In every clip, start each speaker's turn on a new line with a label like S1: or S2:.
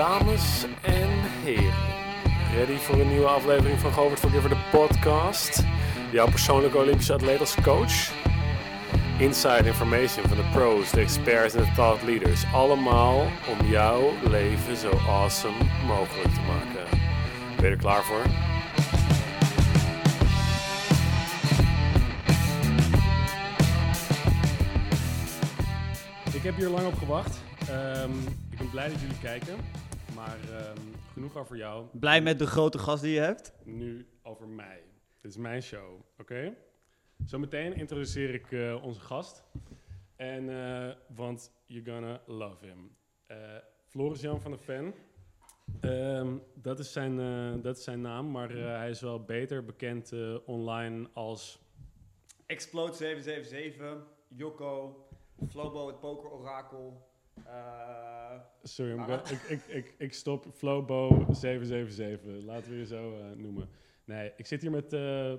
S1: Dames en heren, ready voor een nieuwe aflevering van Govert Forgiver, de podcast? Jouw persoonlijke Olympische atleet als coach? Inside information van de pros, de experts en de thought leaders. Allemaal om jouw leven zo awesome mogelijk te maken. Ben je er klaar voor? Ik heb hier lang op gewacht. Ehm, ik ben blij dat jullie kijken. Maar ehm, genoeg over jou.
S2: Blij met de grote gast die je hebt?
S1: Nu over mij. Dit is mijn show, oké? Zometeen introduceer ik eh, onze gast. En, eh, want you're gonna love him. Eh Floris Jan van der Ven. Ehm, dat, is zijn, dat is zijn naam, maar hij is wel beter bekend online als...
S2: Explode 777, Jocko, Flobo het poker orakel. Eh,
S1: Sorry,
S2: Ah.
S1: ik, ik, ik, ik stop Flowbo 777. Laten we je zo eh, noemen. Nee, ik zit hier met eh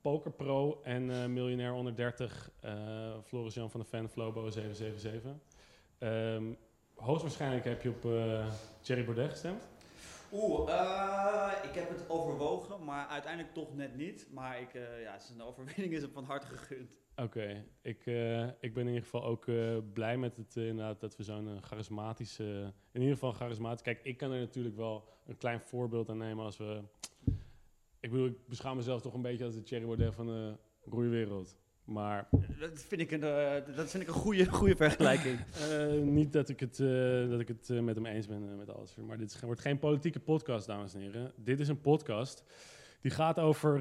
S1: Pokerpro en eh, miljonair onder 30 eh Floris Jan van de Ven Flowbo 777. Ehm, hoogstwaarschijnlijk heb je op eh Thierry Baudet gestemd.
S2: Oeh, eh, ik heb het overwogen, maar uiteindelijk toch net niet. Maar ik, eh, ja, het is een overwinning is hem van harte gegund.
S1: Oké, ik, eh, ik ben in ieder geval ook eh, blij met het eh, inderdaad dat we zo'n charismatische, in ieder geval charismatisch. Kijk, ik kan er natuurlijk wel een klein voorbeeld aan nemen als we. Ik bedoel, ik beschouw mezelf toch een beetje als de Thierry Baudet van de roeiwereld. Maar
S2: Dat vind ik een, dat vind ik een goede, goede vergelijking.
S1: niet dat ik het, dat ik het met hem eens ben met alles. Maar dit is, wordt geen politieke podcast, dames en heren. Dit is een podcast die gaat over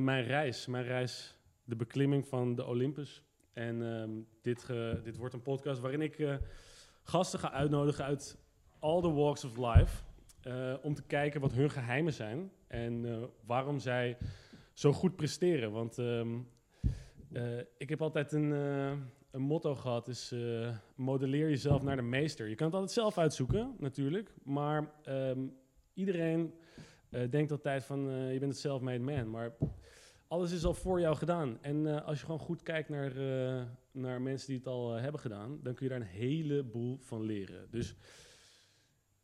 S1: mijn reis. Mijn reis, de beklimming van de Olympus. En ehm, dit, dit wordt een podcast waarin ik eh, gasten ga uitnodigen uit all the walks of life. eh, om te kijken wat hun geheimen zijn en eh, waarom zij zo goed presteren. Want ehm, eh, ik heb altijd een, een motto gehad, is modelleer jezelf naar de meester. Je kan het altijd zelf uitzoeken, natuurlijk. Maar ehm, iedereen denkt altijd van, je bent het self-made man. Maar alles is al voor jou gedaan. En eh, als je gewoon goed kijkt naar, eh, naar mensen die het al eh, hebben gedaan, dan kun je daar een heleboel van leren. Dus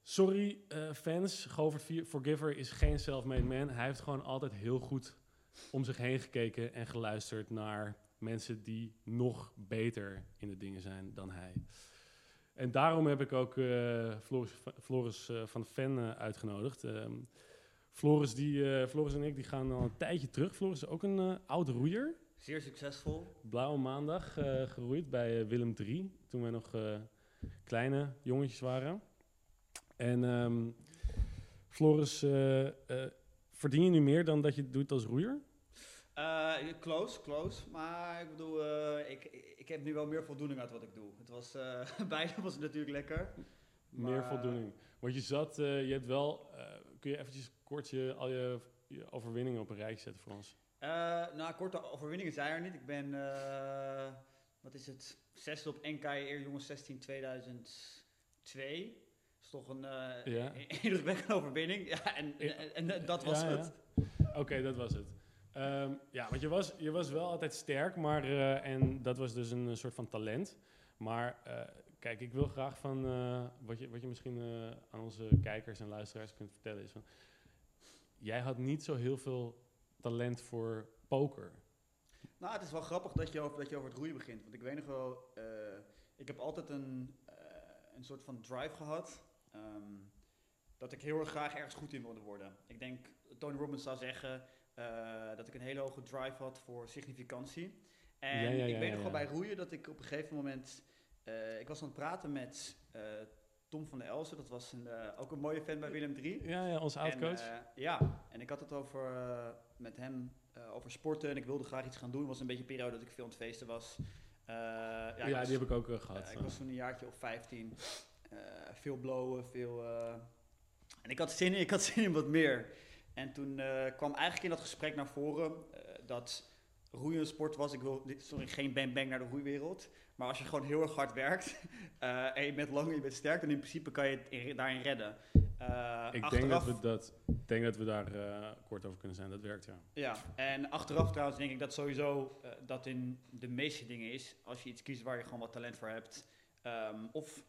S1: sorry fans, Govert Forgiver is geen self-made man. Hij heeft gewoon altijd heel goed om zich heen gekeken en geluisterd naar mensen die nog beter in de dingen zijn dan hij. En daarom heb ik ook Floris, Floris van de eh, uitgenodigd. Ehm, Floris, die, eh, Floris en ik die gaan al een tijdje terug. Floris is ook een eh oud roeier.
S2: Zeer succesvol.
S1: Blauwe maandag eh, geroeid bij Willem III. Toen wij nog kleine jongetjes waren. En ehm, Floris, verdien je nu meer dan dat je het doet als roeier?
S2: Close, close. Maar ik bedoel, ik, ik heb nu wel meer voldoening uit wat ik doe. Het was, beide was het natuurlijk lekker.
S1: Meer
S2: Maar-
S1: voldoening. Want je zat, je hebt wel, kun je eventjes kort je, al je, je overwinningen op een rijtje zetten voor ons?
S2: Eh, nou, korte overwinningen zijn er niet. Ik ben, eh, wat is het, zesde op NK Eer Jongens 16 2002. Dat is toch een eh
S1: Ja.
S2: indrukwekkende overwinning. Ja, en, en, en, en dat was
S1: Ja, ja.
S2: het.
S1: Oké, dat was het. Ehm, ja, want je was, je was wel altijd sterk, maar, en dat was dus een soort van talent. Maar kijk, ik wil graag van, wat, je, wat je misschien aan onze kijkers en luisteraars kunt vertellen, is van, jij had niet zo heel veel talent voor poker.
S2: Nou, het is wel grappig dat je over, dat je over het roeien begint. Want ik weet nog wel, eh, ik heb altijd een, eh, een soort van drive gehad. ehm, dat ik heel erg graag ergens goed in wilde worden. Ik denk, Tony Robbins zou zeggen eh, dat ik een hele hoge drive had voor significantie. En
S1: Ja, ja, ja,
S2: ik weet nog wel bij roeien dat ik op een gegeven moment... ik was aan het praten met Tom van der Elsen. Dat was een, eh, ook een mooie fan bij Willem III.
S1: Ja, ja onze oud-coach.
S2: En, eh, ja, en ik had het over, eh, met hem over sporten en ik wilde graag iets gaan doen. Het was een beetje een periode dat ik veel aan het feesten was. Ja,
S1: ja,
S2: was,
S1: die heb ik ook eh, gehad.
S2: eh, ik was toen een jaartje of 15. Eh, veel blowen, veel... en ik had, zin in, ik had zin in wat meer. En toen kwam eigenlijk in dat gesprek naar voren dat roeien een sport was. Ik wil, sorry, geen bang bang naar de roeiwereld. Maar als je gewoon heel erg hard werkt eh, en je bent lang en je bent sterk, dan in principe kan je het in- daarin redden. Eh,
S1: ik denk dat we, dat, denk dat we daar eh, kort over kunnen zijn. Dat werkt, ja.
S2: Ja, en achteraf trouwens denk ik dat sowieso dat in de meeste dingen is. Als je iets kiest waar je gewoon wat talent voor hebt. ehm, of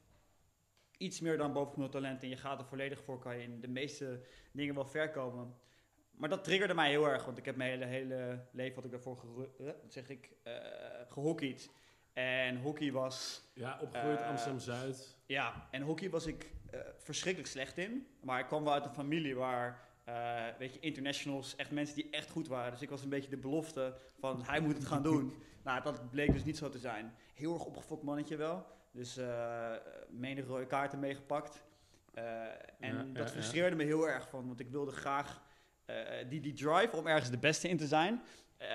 S2: iets meer dan bovengemiddeld talent en je gaat er volledig voor, kan je in de meeste dingen wel ver komen. Maar dat triggerde mij heel erg, want ik heb mijn hele, hele leven had ik daarvoor wat zeg ik, eh gehockeyd. En hockey was
S1: Ja, opgegroeid
S2: Eh,
S1: Amsterdam-Zuid.
S2: ja, en hockey was ik eh, verschrikkelijk slecht in. Maar ik kwam wel uit een familie waar, eh, weet je, internationals, echt mensen die echt goed waren. Dus ik was een beetje de belofte van, hij moet het gaan doen. nou, dat bleek dus niet zo te zijn. Heel erg opgefokt mannetje wel. Dus eh menig rode kaarten meegepakt. En
S1: Ja,
S2: dat
S1: ja,
S2: frustreerde me heel erg van, want ik wilde graag die, die drive om ergens de beste in te zijn.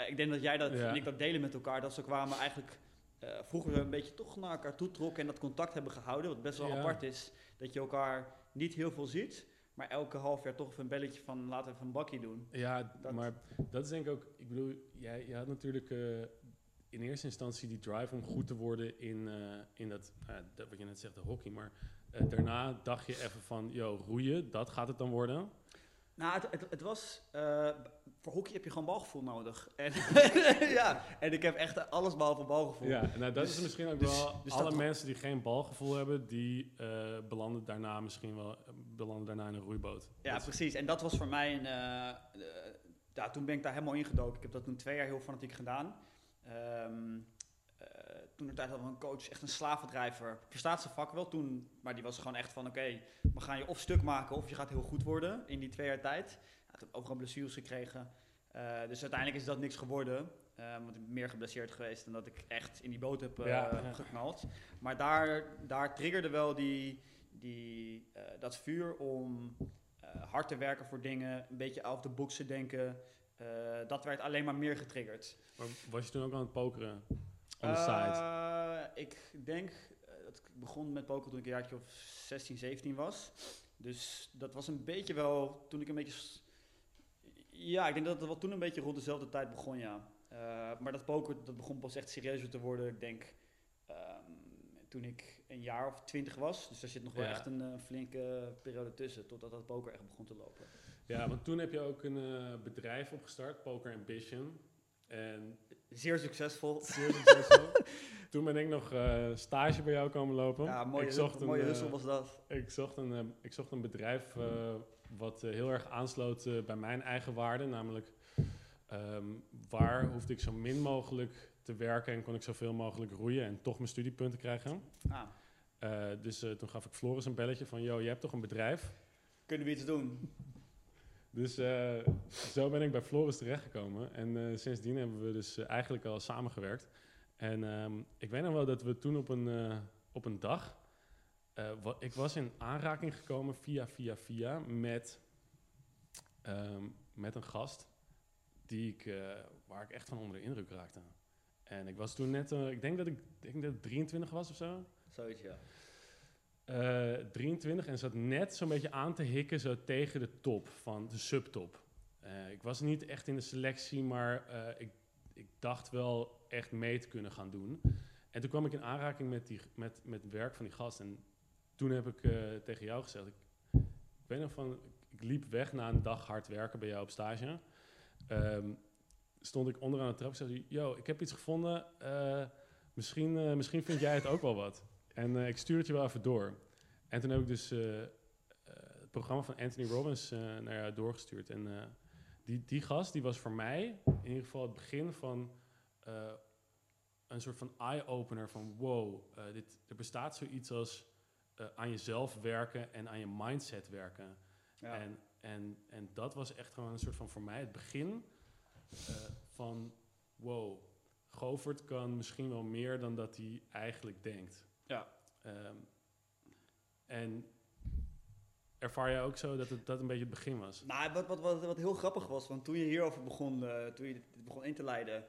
S2: Ik denk dat jij dat en ik dat delen met elkaar, dat ze kwamen eigenlijk eh, vroeger een beetje toch naar elkaar toe trokken en dat contact hebben gehouden. Wat best wel
S1: Ja.
S2: apart is, dat je elkaar niet heel veel ziet, maar elke half jaar toch even een belletje van laten we even een bakje doen.
S1: Ja,
S2: Dat-
S1: maar dat is denk ik ook... Ik bedoel, jij, jij had natuurlijk eh, in eerste instantie die drive om goed te worden in, eh, in dat, dat, wat je net zegt, de hockey. Maar daarna dacht je even van, yo, roeien, dat gaat het dan worden.
S2: Nou, het, het, het was. Voor hockey heb je gewoon balgevoel nodig. En, ja, en ik heb echt alles behalve balgevoel.
S1: Ja, nou dat
S2: Dus-
S1: is misschien ook
S2: dus-
S1: wel...
S2: dus
S1: alle mensen die geen balgevoel hebben, die eh, belanden daarna misschien wel belanden daarna in een roeiboot.
S2: Ja,
S1: Dat
S2: precies. En dat was voor mij een. eh, eh, ja, toen ben ik daar helemaal ingedoken. Ik heb dat toen twee jaar heel fanatiek gedaan. Ehm, eh, toen de tijd hadden we een coach, echt een slavendrijver. Verstaat zijn vak wel toen, maar die was gewoon echt van: oké, we gaan je of stuk maken of je gaat heel goed worden in die twee jaar tijd. Toen heb ik overal blessures gekregen. Eh, dus uiteindelijk is dat niks geworden. eh, want ik ben meer geblesseerd geweest dan dat ik echt in die boot heb eh,
S1: Ja,
S2: geknald. Maar daar, daar triggerde wel die, die, eh, dat vuur om eh, hard te werken voor dingen, een beetje out of the box te denken. Eh, dat werd alleen maar meer getriggerd.
S1: Maar was je toen ook aan het pokeren? On the side?
S2: Eh, ik denk dat ik begon met poker toen ik een jaartje of 16, 17 was. Dus dat was een beetje wel toen ik een beetje. Ja, ik denk dat het wel toen een beetje rond dezelfde tijd begon, ja. Eh, maar dat poker dat begon pas echt serieuzer te worden. Ik denk ehm, toen ik een jaar of twintig was. Dus daar zit nog wel
S1: Ja.
S2: echt een eh, flinke periode tussen totdat dat poker echt begon te lopen.
S1: Ja, want toen heb je ook een eh, bedrijf opgestart, Poker Ambition. En
S2: Zeer succesvol.
S1: zeer succesvol. toen ben ik nog stage bij jou komen lopen.
S2: Ja, mooie,
S1: ik zocht
S2: mooie
S1: een, eh,
S2: hussel was dat.
S1: Ik zocht een, ik zocht een bedrijf wat eh, heel erg aansloot eh, bij mijn eigen waarden. Namelijk, ehm, waar hoefde ik zo min mogelijk te werken en kon ik zoveel mogelijk roeien en toch mijn studiepunten krijgen.
S2: Ah,
S1: Eh, dus toen gaf ik Floris een belletje van, yo, je hebt toch een bedrijf?
S2: kunnen we iets doen?
S1: Dus zo ben ik bij Floris terechtgekomen. En sindsdien hebben we dus eigenlijk al samengewerkt. En ehm, ik weet nog wel dat we toen op een, op een dag... eh, ik was in aanraking gekomen via, via, via met, ehm, met een gast die ik, eh, waar ik echt van onder de indruk raakte. En ik was toen net, eh, ik denk dat ik, ik denk dat ik 23 was of zo.
S2: Zoiets, ja.
S1: Eh, 23 en zat net zo'n beetje aan te hikken zo tegen de top van de subtop. Ik was niet echt in de selectie, maar ik, ik dacht wel echt mee te kunnen gaan doen. En toen kwam ik in aanraking met, die, met, met het werk van die gast. En toen heb ik eh, tegen jou gezegd, ik, ik weet nog van, ik liep weg na een dag hard werken bij jou op stage. Ehm, stond ik onderaan de trap en zei, yo, ik heb iets gevonden. eh, misschien, eh, misschien vind jij het ook wel wat. En ik stuur het je wel even door. En toen heb ik dus het programma van Anthony Robbins naar jou doorgestuurd. En die, die gast, die was voor mij in ieder geval het begin van een soort van eye-opener van wow, dit, er bestaat zoiets als eh, aan jezelf werken en aan je mindset werken.
S2: ja.
S1: En, en, en dat was echt gewoon een soort van voor mij het begin eh, van wow, Govert kan misschien wel meer dan dat hij eigenlijk denkt.
S2: Ja.
S1: Ehm, en ervaar jij ook zo dat het dat een beetje het begin was?
S2: Nou, wat, wat, wat, wat heel grappig was, want toen je hierover begon, eh, toen je dit begon in te leiden,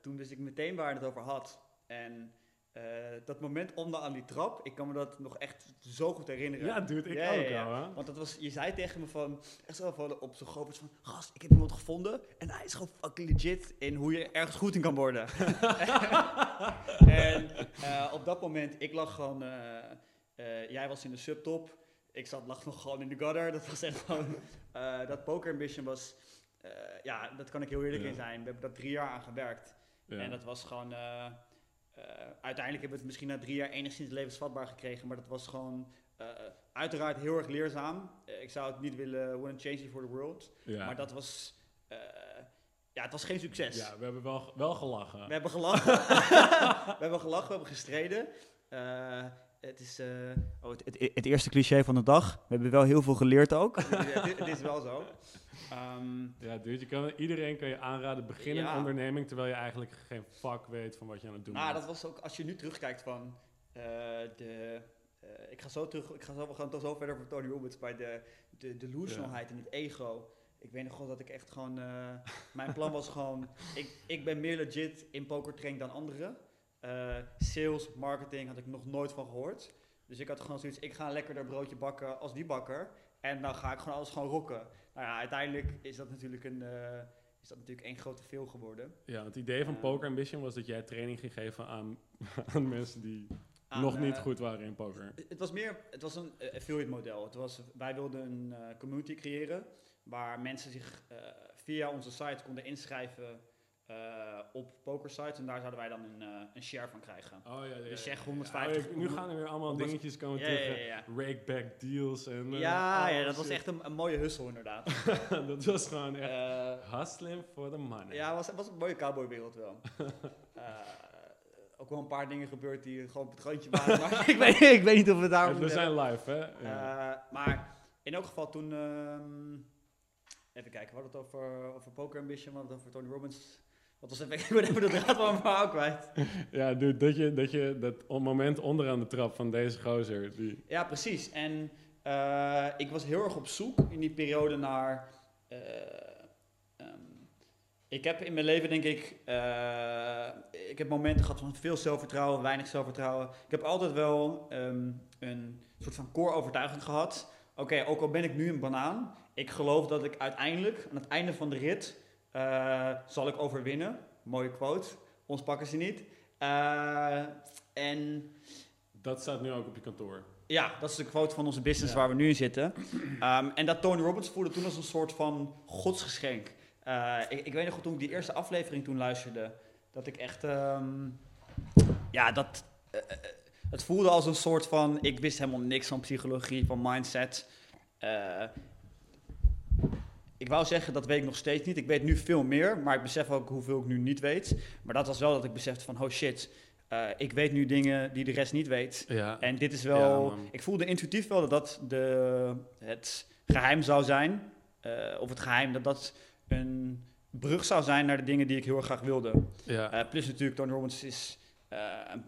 S2: toen wist ik meteen waar je het over had. En eh, dat moment onder aan die trap, ik kan me dat nog echt zo goed herinneren.
S1: Ja, dude, ik
S2: Ja,
S1: ook
S2: ja, ja. Want dat was, je zei tegen me van, echt zo van op zo'n Govert van, gast, ik heb iemand gevonden en hij is gewoon fucking legit in hoe je ergens goed in kan worden. en eh, op dat moment, ik lag gewoon, eh, jij was in de subtop, ik zat, lag nog gewoon in de gutter. Dat was echt gewoon, dat Poker Ambition was, ja, dat kan ik heel eerlijk in zijn. We hebben daar drie jaar aan gewerkt. En dat was gewoon, uiteindelijk hebben we het misschien na drie jaar enigszins levensvatbaar gekregen, maar dat was gewoon eh, uiteraard heel erg leerzaam. Eh, ik zou het niet willen wouldn't change it for the world,
S1: Ja.
S2: maar dat was, eh, ja, het was geen succes.
S1: ja, we hebben wel, wel gelachen.
S2: We hebben gelachen. we hebben gelachen, we hebben gestreden. Eh, het is eh, oh, het, het, het eerste cliché van de dag. We hebben wel heel veel geleerd ook. het, is- het is wel zo. Ehm,
S1: Ja, dude, je kan, iedereen kan je aanraden, begin een
S2: Ja.
S1: onderneming terwijl je eigenlijk geen fuck weet van wat je aan het doen
S2: nou,
S1: bent.
S2: dat was ook als je nu terugkijkt van eh, de. eh, ik ga zo terug. Ik ga zo, we gaan toch zo verder over Tony Robbins bij de, de delusionalheid en het ego. Ik weet nog wel dat ik echt gewoon. eh, mijn plan was gewoon. Ik, ik ben meer legit in pokertrain dan anderen. Sales, marketing had ik nog nooit van gehoord. Dus ik had gewoon zoiets. Ik ga een lekkerder broodje bakken als die bakker. En dan ga ik gewoon alles gewoon rocken. Nou ja, uiteindelijk is dat natuurlijk een. eh, is dat natuurlijk één grote veel geworden.
S1: Ja, het idee van
S2: Eh.
S1: Poker Ambition was dat jij training ging geven aan, aan mensen die
S2: Aan,
S1: nog niet
S2: eh,
S1: goed waren in poker.
S2: Het was meer, het was een affiliate model. Het was, wij wilden een community creëren waar mensen zich via onze site konden inschrijven eh, op pokersites en daar zouden wij dan een, eh, een share van krijgen.
S1: Oh ja, ja,
S2: Dus zeg
S1: ja.
S2: 150
S1: Oh, ja, nu gaan er weer allemaal
S2: 100
S1: dingetjes komen terug.
S2: ja, ja.
S1: Rakeback deals en... eh,
S2: Ja, ja, dat was echt een, een mooie hustle inderdaad.
S1: dat was gewoon echt hustling for the money.
S2: ja, het was, was een mooie cowboywereld wel. Ook wel een paar dingen gebeurd die gewoon op het randje waren, maar ik weet, ik weet niet of we daarover
S1: we zijn live, hè?
S2: Maar in elk geval toen... ehm, even kijken, we hadden het over, over Poker Ambition, we hadden het over Tony Robbins. Wat was even, ik ben even de draad van mijn verhaal kwijt.
S1: ja, dude, dat je dat, je, dat moment onderaan de trap van deze gozer, die...
S2: Ja, precies. En eh, ik was heel erg op zoek in die periode naar... eh, ehm, ik heb in mijn leven denk ik... eh, ik heb momenten gehad van veel zelfvertrouwen, weinig zelfvertrouwen. Ik heb altijd wel ehm, een soort van core overtuiging gehad. Oké, ook al ben ik nu een banaan... Ik geloof dat ik uiteindelijk, aan het einde van de rit... eh, zal ik overwinnen. Mooie quote. Ons pakken ze niet. Eh, en...
S1: Dat staat nu ook op je kantoor.
S2: Ja, dat is de quote van onze business
S1: Ja.
S2: waar we nu in zitten. Ehm, en dat Tony Robbins voelde toen als een soort van godsgeschenk. Eh, ik, ik weet nog goed, toen ik die eerste aflevering toen luisterde, dat ik echt... ehm, ja, dat... het voelde als een soort van... Ik wist helemaal niks van psychologie, van mindset. Ik wou zeggen, dat weet ik nog steeds niet. Ik weet nu veel meer, maar ik besef ook hoeveel ik nu niet weet. Maar dat was wel dat ik besefte van, oh shit... eh, ik weet nu dingen die de rest niet weet.
S1: Ja.
S2: En dit is wel. ik voelde intuïtief wel dat dat de, het geheim zou zijn. eh, of het geheim dat dat een brug zou zijn naar de dingen die ik heel erg graag wilde.
S1: ja.
S2: Eh, plus natuurlijk, Tony Robbins is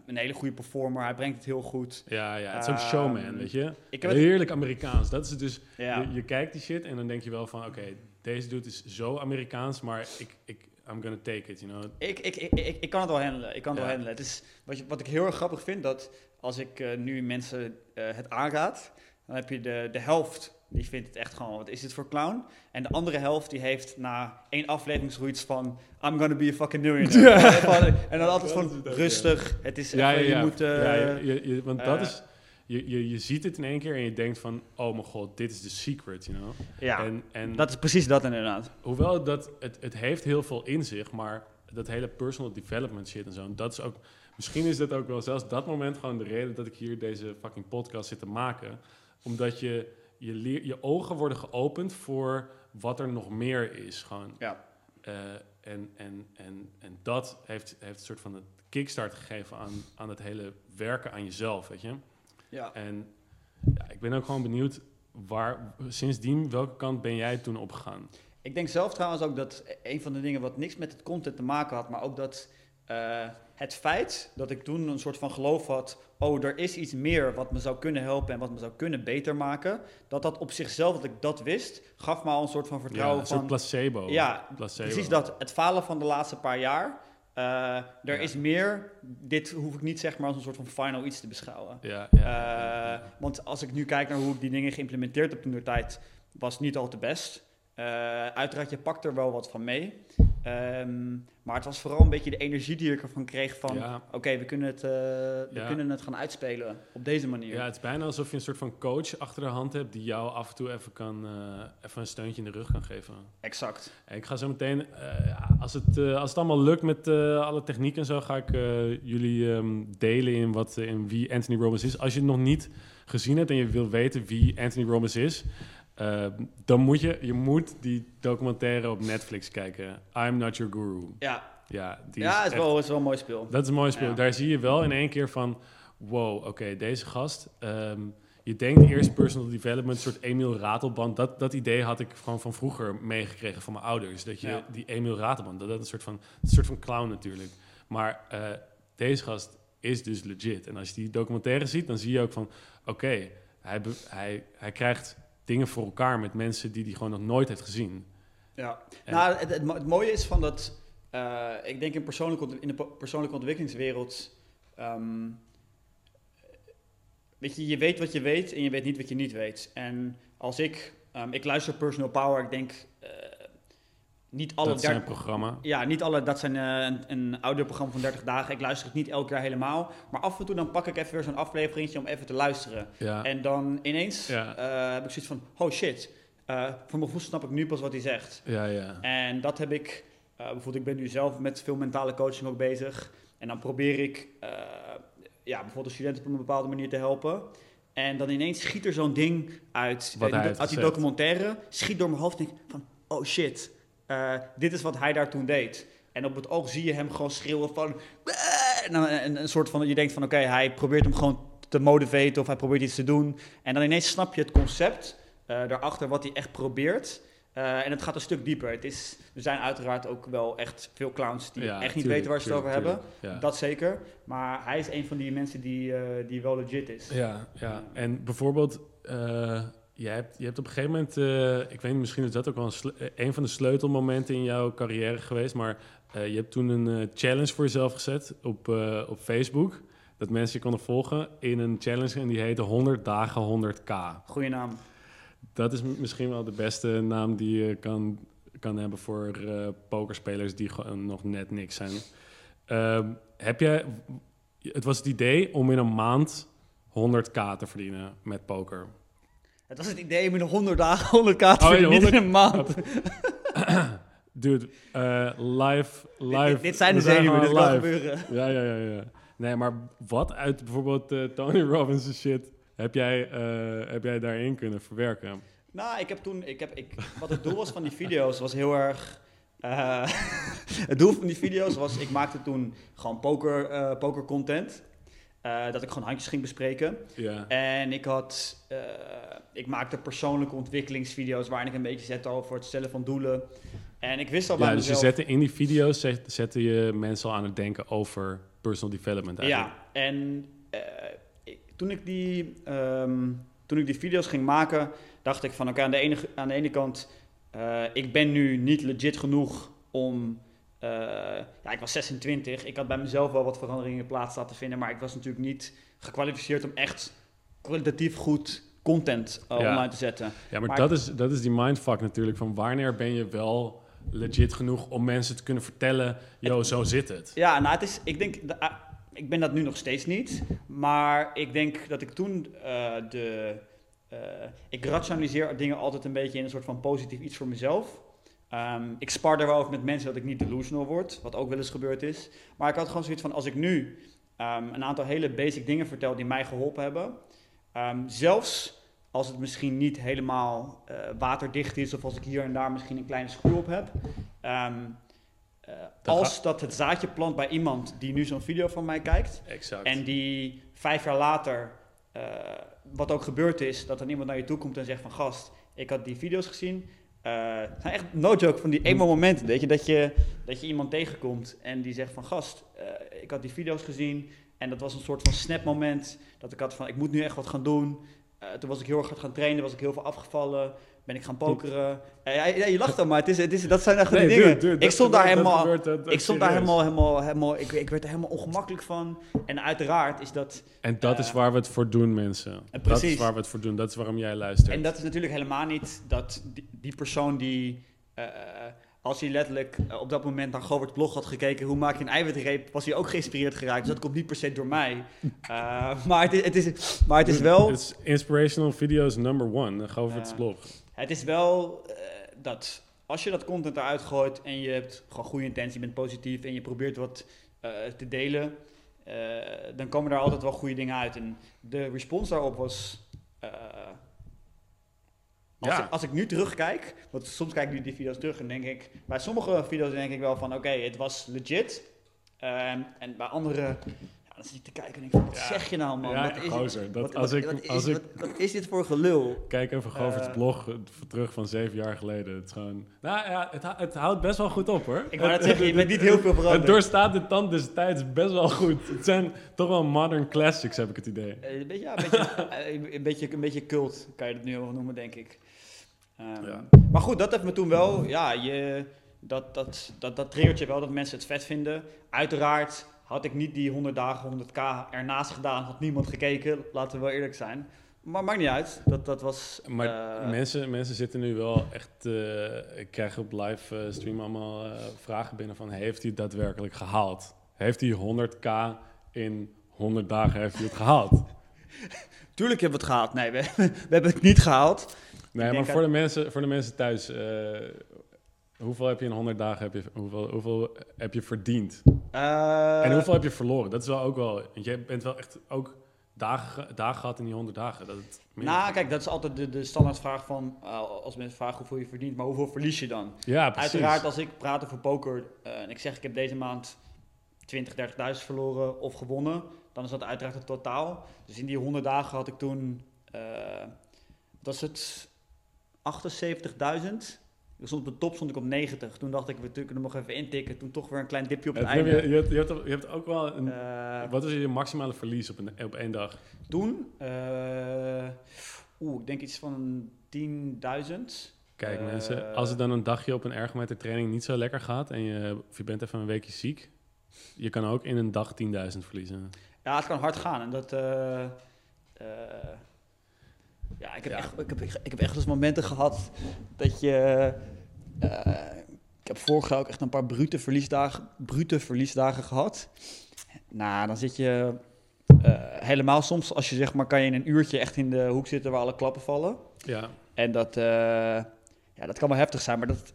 S2: een hele goede performer. Hij brengt het heel goed.
S1: ja, ja, het is
S2: Ehm,
S1: showman, weet je?
S2: Ik heb het,
S1: Heerlijk Amerikaans. Dat is het dus.
S2: ja,
S1: Je, je kijkt die shit en dan denk je wel van, oké, deze dude is zo Amerikaans, maar ik, ik, I'm gonna take it, you know?
S2: ik, ik, ik, ik, ik kan het wel handelen. Ik kan het
S1: Ja.
S2: wel handelen. Het is, wat, je, wat ik heel erg grappig vind, dat als ik eh, nu mensen eh, het aanraad, dan heb je de, de helft die vindt het echt gewoon, wat is dit voor clown? En de andere helft die heeft na één aflevering zoiets van, I'm gonna be a fucking millionaire. En dan altijd van, rustig, het is
S1: Ja, ja,
S2: even,
S1: ja.
S2: je moet... eh,
S1: ja, je, je- je- want dat
S2: eh,
S1: is, je, je, je ziet het in één keer en je denkt van, oh mijn god, dit is de secret, you know?
S2: ja,
S1: En, en
S2: dat is precies dat inderdaad.
S1: hoewel dat, het, het heeft heel veel in zich, maar dat hele personal development shit en zo, dat is ook, misschien is dat ook wel zelfs dat moment gewoon de reden dat ik hier deze fucking podcast zit te maken. Omdat je, je, leer, je ogen worden geopend voor wat er nog meer is, gewoon.
S2: Ja.
S1: Eh, en, en, en, en dat heeft, heeft een soort van een kickstart gegeven aan, aan het hele werken aan jezelf, weet je.
S2: Ja.
S1: En ja, ik ben ook gewoon benieuwd, waar, sindsdien, welke kant ben jij toen opgegaan?
S2: Ik denk zelf trouwens ook dat een van de dingen wat niks met het content te maken had, maar ook dat eh, het feit dat ik toen een soort van geloof had, oh, er is iets meer wat me zou kunnen helpen en wat me zou kunnen beter maken, dat dat op zichzelf, dat ik dat wist, gaf me al een soort van
S1: Ja,
S2: vertrouwen
S1: een soort
S2: van,
S1: placebo.
S2: ja,
S1: placebo.
S2: precies dat, het falen van de laatste paar jaar, eh, er
S1: Ja.
S2: is meer, dit hoef ik niet zeg maar als een soort van final iets te beschouwen.
S1: Ja, ja, ja, ja,
S2: Eh, want als ik nu kijk naar hoe ik die dingen geïmplementeerd heb toen de tijd, was niet al te best. Eh, uiteraard, je pakt er wel wat van mee. Ehm, maar het was vooral een beetje de energie die ik ervan kreeg van...
S1: Ja.
S2: Oké, we, kunnen het, eh, we
S1: Ja.
S2: kunnen het gaan uitspelen op deze manier.
S1: Ja, het is bijna alsof je een soort van coach achter de hand hebt die jou af en toe even, kan, eh, even een steuntje in de rug kan geven.
S2: Exact.
S1: En ik ga zo meteen, als, het, als het allemaal lukt met alle techniek en zo, ga ik jullie ehm, delen in, wat, in wie Anthony Robbins is. Als je het nog niet gezien hebt en je wil weten wie Anthony Robbins is, eh, dan moet je, je moet die documentaire op Netflix kijken. I'm Not Your Guru.
S2: Ja,
S1: Ja, die
S2: ja
S1: is
S2: het is,
S1: echt-
S2: wel, is wel een mooi speel.
S1: dat is een mooi speel.
S2: Ja.
S1: Daar zie je wel in één keer van... Wow, oké, deze gast... ehm, je denkt eerst personal development, een soort Emiel Ratelband. Dat, dat idee had ik gewoon van vroeger meegekregen van mijn ouders. Dat je
S2: Ja.
S1: die Emiel Ratelband, dat dat een soort van, een soort van clown natuurlijk. Maar eh, deze gast is dus legit. En als je die documentaire ziet, dan zie je ook van... Oké, hij, hij, hij krijgt dingen voor elkaar met mensen die hij gewoon nog nooit heeft gezien.
S2: Ja.
S1: En-
S2: Nou, het, het, mo- het mooie is van dat... eh, ik denk in, persoonlijke in de persoonlijke ontwikkelingswereld... ehm, weet je, je weet wat je weet en je weet niet wat je niet weet. En als ik... ehm, ik luister Personal Power, ik denk... eh, niet alle
S1: dat zijn programma.
S2: Ja, niet alle, dat zijn eh, een, een audioprogramma van 30 dagen. Ik luister het niet elk jaar helemaal. Maar af en toe dan pak ik even weer zo'n afleveringetje om even te luisteren.
S1: Ja,
S2: En dan ineens
S1: Ja.
S2: eh, heb ik zoiets van, oh shit. eh voor mijn gevoel snap ik nu pas wat hij zegt.
S1: ja, ja.
S2: En dat heb ik, bijvoorbeeld ik ben nu zelf met veel mentale coaching ook bezig. En dan probeer ik ja, bijvoorbeeld de studenten op een bepaalde manier te helpen. En dan ineens schiet er zo'n ding uit,
S1: Wat
S2: die- uit die documentaire. Schiet door mijn hoofd en denk ik van, oh shit. Eh, dit is wat hij daar toen deed. En op het oog zie je hem gewoon schreeuwen van... "Ah!" En een, een soort van, je denkt van oké, hij probeert hem gewoon te motiveren of hij probeert iets te doen. En dan ineens snap je het concept eh, daarachter wat hij echt probeert. Eh, en het gaat een stuk dieper. Het is, er zijn uiteraard ook wel echt veel clowns die
S1: Ja,
S2: echt niet
S1: tuurlijk,
S2: weten waar ze het over
S1: tuurlijk,
S2: hebben.
S1: tuurlijk. Ja.
S2: Dat zeker. Maar hij is een van die mensen die, eh, die wel legit is.
S1: Ja, ja. En bijvoorbeeld, je, hebt, je hebt op een gegeven moment, eh, ik weet niet, misschien is dat ook wel een, eh, een van de sleutelmomenten in jouw carrière geweest, maar eh, je hebt toen een challenge voor jezelf gezet op, op Facebook. Dat mensen je konden volgen in een challenge en die heette 100 dagen 100k.
S2: Goeie naam.
S1: Dat is misschien wel de beste naam die je kan, kan hebben voor pokerspelers die gewoon nog net niks zijn. Ehm, heb jij, het was het idee om in een maand 100k te verdienen met poker.
S2: Het was het idee om in 100 dagen 100 k te
S1: Oh, ja,
S2: verdienen, niet
S1: 100
S2: in een maand.
S1: Dude, eh, live, live.
S2: Dit, dit zijn de zenuwen, dit kan gebeuren.
S1: Ja, ja, ja, ja. Nee, maar wat uit bijvoorbeeld eh, Tony Robbins' shit heb jij, eh, heb jij daarin kunnen verwerken?
S2: Nou, ik heb toen, ik heb, ik, wat het doel was van die video's was heel erg. het doel van die video's was, ik maakte toen gewoon poker, poker content. Eh, dat ik gewoon handjes ging bespreken.
S1: Ja,
S2: En ik had, eh, ik maakte persoonlijke ontwikkelingsvideo's waarin ik een beetje zette over het stellen van doelen. En ik wist al bij
S1: ja dus je zette in die video's zet, zette je mensen al aan het denken over personal development eigenlijk.
S2: Ja, en eh, ik- toen, ik die, ehm, toen ik die video's ging maken, dacht ik van oké, aan, de ene, aan de ene kant, ik ben nu niet legit genoeg om. Eh, ja, ik was 26, ik had bij mezelf wel wat veranderingen plaats laten vinden, maar ik was natuurlijk niet gekwalificeerd om echt kwalitatief goed content eh,
S1: Ja.
S2: online te zetten.
S1: Ja, maar,
S2: Maar-
S1: dat, is, dat is die mindfuck natuurlijk. Van wanneer ben je wel legit genoeg om mensen te kunnen vertellen... Yo, zo zit het.
S2: Ja, nou, het is, ik denk, de- ah, ik ben dat nu nog steeds niet, maar ik denk dat ik toen eh, de, ik rationaliseer dingen altijd een beetje in een soort van positief iets voor mezelf. Ehm, ik spar er wel over met mensen dat ik niet delusional word, wat ook wel eens gebeurd is. Maar ik had gewoon zoiets van, als ik nu ehm, een aantal hele basic dingen vertel die mij geholpen hebben, ehm, zelfs als het misschien niet helemaal eh, waterdicht is of als ik hier en daar misschien een kleine screw op heb, eh, als dat het zaadje plant bij iemand die nu zo'n video van mij kijkt
S1: Exact.
S2: en die vijf jaar later, eh, wat ook gebeurd is, dat dan iemand naar je toe komt en zegt van gast, ik had die video's gezien. Eh, het zijn echt no joke van die eenmaal momenten, weet je, dat je, dat je iemand tegenkomt en die zegt van gast, eh, ik had die video's gezien en dat was een soort van snap moment dat ik had van ik moet nu echt wat gaan doen. Eh, toen was ik heel erg hard gaan trainen, was ik heel veel afgevallen. Ben ik gaan pokeren. Eh, ja, je lacht dan, maar het is, het is, dat zijn echt
S1: Nee,
S2: de dingen.
S1: dude, dude,
S2: ik stond daar helemaal...
S1: gebeurt, dat-
S2: Ik stond daar
S1: serieus.
S2: helemaal, helemaal, helemaal ik, ik werd er helemaal ongemakkelijk van. En uiteraard is dat...
S1: En dat is
S2: Eh,
S1: waar we het voor doen, mensen. Dat is
S2: precies.
S1: waar we het voor doen. Dat is waarom jij luistert.
S2: En dat is natuurlijk helemaal niet dat die, die persoon die... eh, als hij letterlijk eh, op dat moment naar Govert's blog had gekeken... hoe maak je een eiwitreep, was hij ook geïnspireerd geraakt. Dus dat komt niet per se door mij. Eh, maar, het is, het is, maar het is wel...
S1: Het is inspirational videos number one. Ga over het
S2: Ja.
S1: blog.
S2: Het is wel eh, dat als je dat content eruit gooit en je hebt gewoon goede intentie, je bent positief en je probeert wat eh, te delen, eh, dan komen daar altijd wel goede dingen uit. En de respons daarop was. Als,
S1: Ja.
S2: ik, als ik nu terugkijk, want soms kijk ik nu die video's terug en denk ik, bij sommige video's denk ik wel van oké, het was legit. Ehm, en bij andere, ja, dan zit ik te kijken en denk ik van, wat
S1: Ja.
S2: zeg je nou man?
S1: Ja,
S2: wat is
S1: gozer, dat
S2: Wat-
S1: als
S2: wat-
S1: ik-
S2: wat is-
S1: als ik-
S2: wat- wat is dit voor gelul?
S1: Kijk even Govert's
S2: Eh.
S1: blog eh, terug van zeven jaar geleden. Het is gewoon... Nou ja, het, het houdt best wel goed op hoor.
S2: Ik wou net
S1: Het-
S2: zeggen, je bent niet heel veel
S1: Het
S2: veranderd.
S1: doorstaat de tand des tijds best wel goed. Het zijn toch wel modern classics, heb ik het idee.
S2: Eh, Een beetje, ja, een, beetje, een, beetje, een beetje cult, kan je het nu wel noemen, denk ik. Ehm,
S1: Ja.
S2: Maar goed, dat heeft me toen wel, ja, je, dat, dat, dat, dat triggert je wel dat mensen het vet vinden. Uiteraard had ik niet die 100 dagen, 100k ernaast gedaan, had niemand gekeken, laten we wel eerlijk zijn. Maar maakt niet uit, dat, dat was...
S1: Maar
S2: eh,
S1: mensen, mensen zitten nu wel echt... eh, ik krijg op live eh, stream allemaal vragen binnen van... Heeft hij het daadwerkelijk gehaald? Heeft hij 100k in 100 dagen heeft hij het gehaald?
S2: Tuurlijk hebben we het gehaald. Nee, we, we hebben het niet gehaald.
S1: Nee, maar voor de, mensen, voor de mensen thuis... eh, hoeveel heb je in 100 dagen heb je, hoeveel, hoeveel heb je verdiend?
S2: Eh,
S1: en hoeveel heb je verloren? Dat is wel ook wel... Want je bent wel echt ook dagen, ge- dagen gehad in die 100 dagen. Dat het
S2: Nou, kijk, dat is altijd de, de standaardvraag van, eh, als mensen vragen hoeveel je verdient, maar hoeveel verlies je dan?
S1: ja, precies.
S2: Uiteraard, als ik praat over poker eh, en ik zeg ik heb deze maand 20, 30.000 verloren of gewonnen, dan is dat uiteraard het totaal. Dus in die 100 dagen had ik toen, eh was het 78.000. Ik stond op de top stond ik op 90. Toen dacht ik, we kunnen nog even intikken. Toen toch weer een klein dipje op het
S1: Ja,
S2: einde.
S1: je, je, hebt, je, hebt, je hebt ook wel een...
S2: Eh,
S1: wat is je maximale verlies op, een, op één dag?
S2: toen, eh, oeh, ik denk iets van 10.000.
S1: Kijk
S2: Eh,
S1: mensen, als het dan een dagje op een ergometer training niet zo lekker gaat... en je, of je bent even een weekje ziek... je kan ook in een dag 10.000 verliezen.
S2: Ja, het kan hard gaan. En dat. Ja, ik heb,
S1: Ja.
S2: Echt, ik, heb, ik heb echt eens momenten gehad dat je. eh, ik heb vorig jaar ook echt een paar brute verliesdagen, brute verliesdagen gehad. Nou, dan zit je. eh, helemaal soms, als je zeg maar, kan je in een uurtje echt in de hoek zitten waar alle klappen vallen.
S1: Ja,
S2: En dat, eh, ja, dat kan wel heftig zijn, maar dat.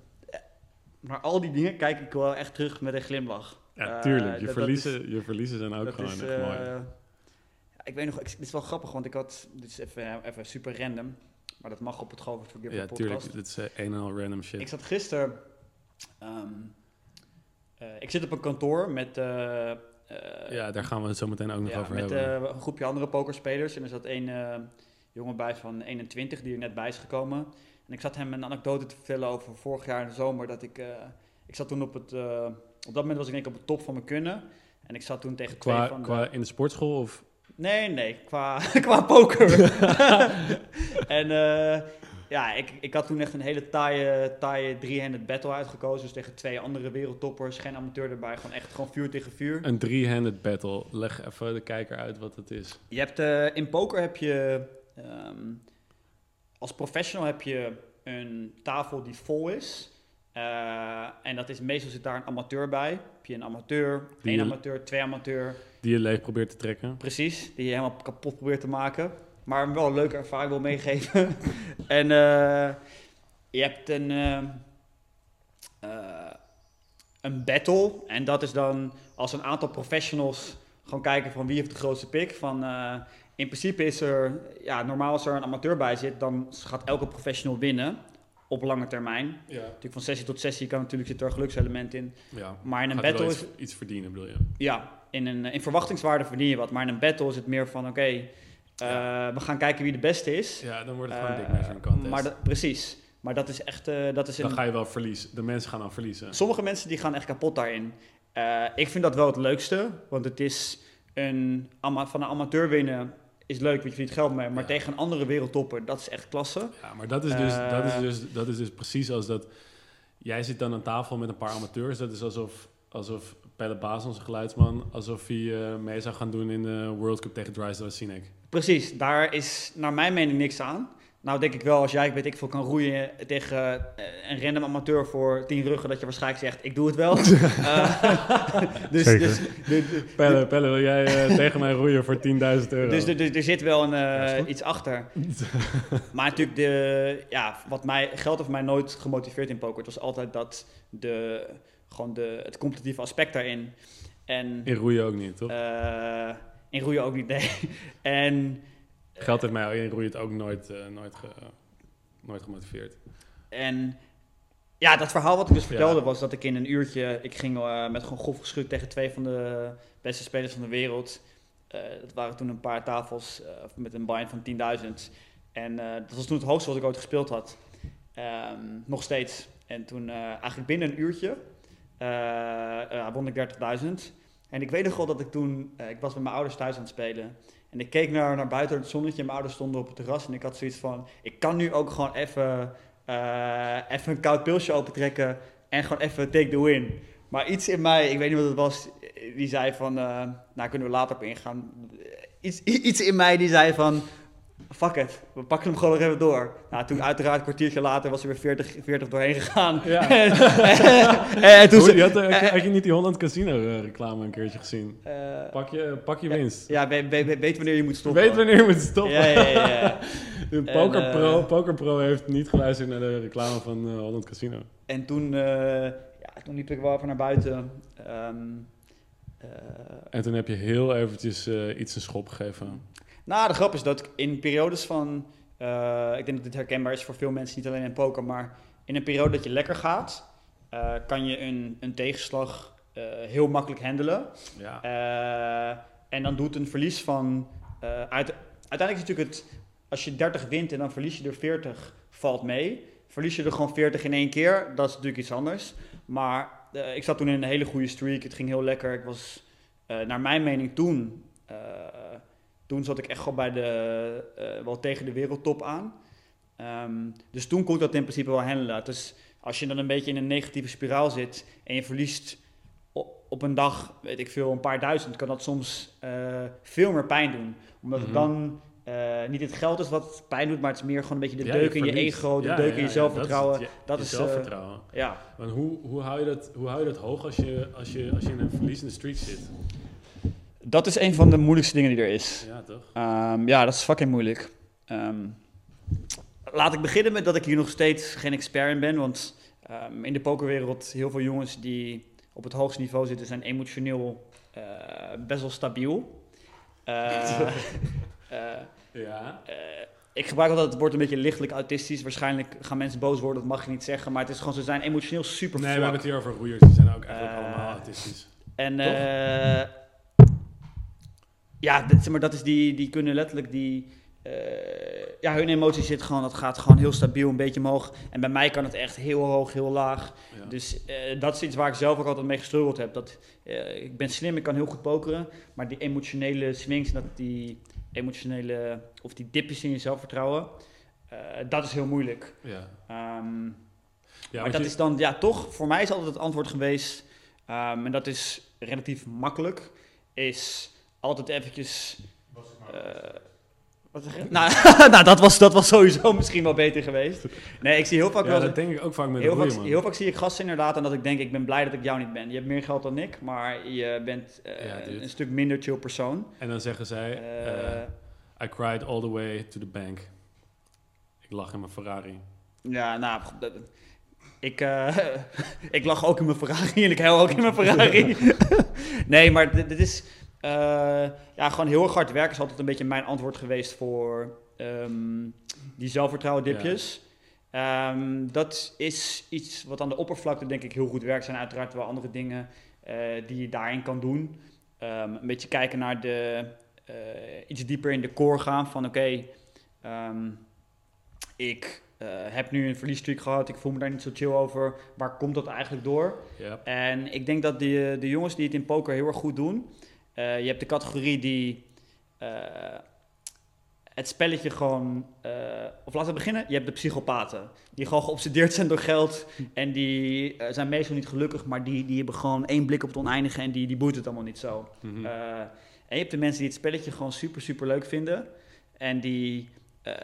S2: Maar al die dingen kijk ik wel echt terug met een glimlach.
S1: ja tuurlijk. Je,
S2: dat- dat
S1: verliezen, je verliezen zijn ook gewoon
S2: is,
S1: echt mooi.
S2: Ja, ik weet nog, ik, dit is wel grappig, want ik had, dit is even, even super random, maar dat mag op het Govert Forgive
S1: Ja,
S2: podcast.
S1: tuurlijk. Dit is eh, een en al random shit.
S2: Ik zat gisteren, ehm, eh, ik zit op een kantoor met, eh,
S1: ja, daar gaan we het zo meteen ook nog
S2: ja,
S1: over
S2: met
S1: hebben.
S2: eh, een groepje andere pokerspelers en er zat een eh, jongen bij van 21 die er net bij is gekomen. En ik zat hem een anekdote te vertellen over vorig jaar in de zomer dat ik, ik zat toen op het, op dat moment was ik denk ik op het top van mijn kunnen. En ik zat toen tegen twee van de...
S1: qua in de sportschool of...
S2: Nee, nee, qua, qua poker. en eh, ja, ik, ik had toen echt een hele taaie, taaie three-handed battle uitgekozen. Dus tegen twee andere wereldtoppers, geen amateur erbij. Gewoon echt gewoon vuur tegen vuur.
S1: Een three-handed battle. Leg even de kijker uit wat het is.
S2: Je hebt, eh, in poker heb je, ehm, als professional heb je een tafel die vol is. Eh, en dat is, meestal zit daar een amateur bij. Heb je een amateur, één amateur, twee amateur.
S1: Die je leeg probeert te trekken.
S2: Precies, die je helemaal kapot probeert te maken. Maar wel een leuke ervaring wil meegeven. en eh, je hebt een, eh, eh, een battle. En dat is dan als een aantal professionals gewoon kijken van wie heeft de grootste pick. Van, in principe is er, ja, normaal als er een amateur bij zit, dan gaat elke professional winnen. Op lange termijn.
S1: Ja.
S2: Natuurlijk van sessie tot sessie kan natuurlijk zit er een gelukselement in.
S1: ja.
S2: Maar in een
S1: Gaat wel
S2: battle
S1: iets,
S2: is,
S1: iets verdienen, bedoel je?
S2: ja, in, een, in verwachtingswaarde verdien je wat. Maar in een battle is het meer van, oké, eh, we gaan kijken wie de beste is.
S1: Ja, dan wordt het gewoon een
S2: Eh,
S1: dik measuring contest.
S2: maar dat, precies. Maar dat is echt, eh, dat is
S1: dan
S2: een,
S1: ga je wel verliezen. De mensen gaan dan verliezen.
S2: sommige mensen die gaan echt kapot daarin. Eh, ik vind dat wel het leukste, want het is een, van een amateur winnen is leuk, want je verdient geld mee. Maar
S1: Ja.
S2: tegen een andere wereldtopper, dat is echt klasse.
S1: Ja, maar dat is, dus, dat, is
S2: Eh.
S1: dus, dat is dus precies als dat... Jij zit dan aan tafel met een paar amateurs. Dat is alsof, alsof Pelle Baas, onze geluidsman... alsof hij eh, mee zou gaan doen in de World Cup tegen Drysdale Sinek.
S2: Precies, daar is naar mijn mening niks aan. Nou denk ik wel, als jij weet ik veel kan roeien tegen eh, een random amateur voor 10 ruggen, dat je waarschijnlijk zegt, ik doe het wel. Eh, dus,
S3: Zeker.
S2: dus, de- de-
S1: Pelle, Pelle wil jij eh, tegen mij roeien voor 10.000 euro?
S2: dus, dus, er zit wel een, eh,
S1: Ja,
S2: iets achter. maar natuurlijk, de, ja, wat mij, geld heeft mij nooit gemotiveerd in poker. Het was altijd dat de, gewoon de, het competitieve aspect daarin. En
S1: In roeien ook niet, toch?
S2: eh, in roeien ook niet, nee. en
S1: Geld heeft mij in roeien het ook nooit, eh, nooit, ge- nooit gemotiveerd.
S2: En ja, dat verhaal wat ik dus
S1: Ja.
S2: vertelde was dat ik in een uurtje... Ik ging eh, met gewoon golf geschud tegen twee van de beste spelers van de wereld. Eh, dat waren toen een paar tafels eh, met een buy van 10.000. En eh, dat was toen het hoogste wat ik ooit gespeeld had. Ehm, nog steeds. En toen eh, eigenlijk binnen een uurtje eh, won ik 30.000. En ik weet nog dat ik toen... eh, ik was met mijn ouders thuis aan het spelen. En ik keek naar, naar buiten het zonnetje. Mijn ouders stonden op het terras. En ik had zoiets van... Ik kan nu ook gewoon even, even een koud pilsje opentrekken. En gewoon even take the win. Maar iets in mij, ik weet niet wat het was, die zei van... nou, kunnen we later op ingaan. Iets, iets in mij die zei van... Fuck it, we pakken hem gewoon nog even door. Nou, toen uiteraard een kwartiertje later was er weer 40, 40 doorheen gegaan.
S1: Ja.
S2: en, en toen
S1: je had, eh, had, je, had je niet die Holland Casino eh, reclame een keertje gezien?
S2: eh,
S1: Pak je, pak je winst.
S2: ja, we- we- we- weet wanneer je moet stoppen.
S1: Weet wanneer je moet stoppen.
S2: Ja, ja, ja, ja.
S1: De
S2: En,
S1: Poker, Pro, Poker Pro heeft niet geluisterd naar de reclame van Holland Casino.
S2: En toen, ja, toen liep ik wel even naar buiten. Ehm, eh,
S1: En toen heb je heel eventjes iets een schop gegeven.
S2: Nou, de grap is dat ik in periodes van... eh, ik denk dat dit herkenbaar is voor veel mensen, niet alleen in poker, maar in een periode dat je lekker gaat, eh, kan je een, een tegenslag eh, heel makkelijk handelen.
S1: Ja.
S2: En dan doet een verlies van. uit, uiteindelijk is natuurlijk het. Als je 30 wint en dan verlies je er 40, valt mee. Verlies je er gewoon 40 in één keer, dat is natuurlijk iets anders. Maar ik zat toen in een hele goede streak. Het ging heel lekker. Ik was, naar mijn mening, toen. Toen zat ik echt gewoon bij de. eh, wel tegen de wereldtop aan. Ehm, dus toen kon ik dat in principe wel handelen. Dus als je dan een beetje in een negatieve spiraal zit en je verliest op een dag, weet ik veel, een paar duizend, kan dat soms eh, veel meer pijn doen. Omdat het
S1: Mhm.
S2: dan eh, niet het geld is wat pijn doet, maar het is meer gewoon een beetje de
S1: Ja,
S2: deuk in je ego, de
S1: Ja,
S2: deuk
S1: ja,
S2: in je zelfvertrouwen.
S1: Dat is, het, je-
S2: dat
S1: je
S2: is,
S1: zelfvertrouwen.
S2: Ja,
S1: Want hoe, hoe, hou je dat, hoe hou je dat hoog als je, als je, als je in een verliezende streak zit?
S2: Dat is een van de moeilijkste dingen die er is.
S1: Ja, toch?
S2: Ehm, ja, dat is fucking moeilijk. Ehm, laat ik beginnen met dat ik hier nog steeds geen expert in ben. Want ehm, in de pokerwereld, heel veel jongens die op het hoogste niveau zitten, zijn emotioneel eh, best wel stabiel. Eh, eh,
S1: Ja.
S2: ik gebruik altijd het woord een beetje lichtelijk autistisch. Waarschijnlijk gaan mensen boos worden, dat mag je niet zeggen. Maar het is gewoon, ze zijn emotioneel super
S1: Nee, we hebben het hier over roeiers. Die zijn ook eigenlijk allemaal autistisch.
S2: En ja, zeg maar, dat is die, die kunnen letterlijk die. eh, ja, hun emotie zit gewoon, dat gaat gewoon heel stabiel, een beetje omhoog. En bij mij kan het echt heel hoog, heel laag.
S1: Ja.
S2: Dus eh, dat is iets waar ik zelf ook altijd mee gestruggeld heb. Dat, eh, ik ben slim, ik kan heel goed pokeren. Maar die emotionele swings, dat die emotionele, of die dipjes in je zelfvertrouwen, dat is heel moeilijk.
S1: ja.
S2: Ehm,
S1: Ja,
S2: maar dat
S1: je-
S2: is dan, ja, toch, voor mij is altijd het antwoord geweest, ehm, en dat is relatief makkelijk, is altijd eventjes... eh, wat zeg je? Nou, nou dat, was, dat was sowieso misschien wel beter geweest. Nee, ik zie heel vaak
S1: ja,
S2: wel...
S1: dat denk ik ook vaak met
S2: Heel
S1: roeien,
S2: vaak,
S1: man.
S2: heel vaak zie ik gasten inderdaad en dat ik denk, ik ben blij dat ik jou niet ben. Je hebt meer geld dan ik, maar je bent eh,
S1: Ja,
S2: een stuk minder chill persoon.
S1: En dan zeggen zij...
S2: Eh,
S1: I cried all the way to the bank. Ik lag in mijn Ferrari.
S2: Ja, nou, dat- ik, eh, ik lag ook in mijn Ferrari en ik huil ook in mijn Ferrari. nee, maar dit, dit is eh, ja, gewoon heel erg hard werken is altijd een beetje mijn antwoord geweest voor ehm, die zelfvertrouwen dipjes. Ehm, dat is iets wat aan de oppervlakte denk ik heel goed werkt. Er zijn uiteraard wel andere dingen eh, die je daarin kan doen. Ehm, een beetje kijken naar de, eh, iets dieper in de core gaan van oké, ik heb nu een verliesstreak gehad, ik voel me daar niet zo chill over. Waar komt dat eigenlijk door?
S1: Ja.
S2: En ik denk dat de, de jongens die het in poker heel erg goed doen. Eh, je hebt de categorie die. eh, het spelletje gewoon... eh, of laten we beginnen. Je hebt de psychopaten. Die gewoon geobsedeerd zijn door geld. En die zijn meestal niet gelukkig, maar die, die hebben gewoon één blik op het oneindige en die, die boeit het allemaal niet zo.
S1: Mhm.
S2: En je hebt de mensen die het spelletje gewoon super, super leuk vinden. En die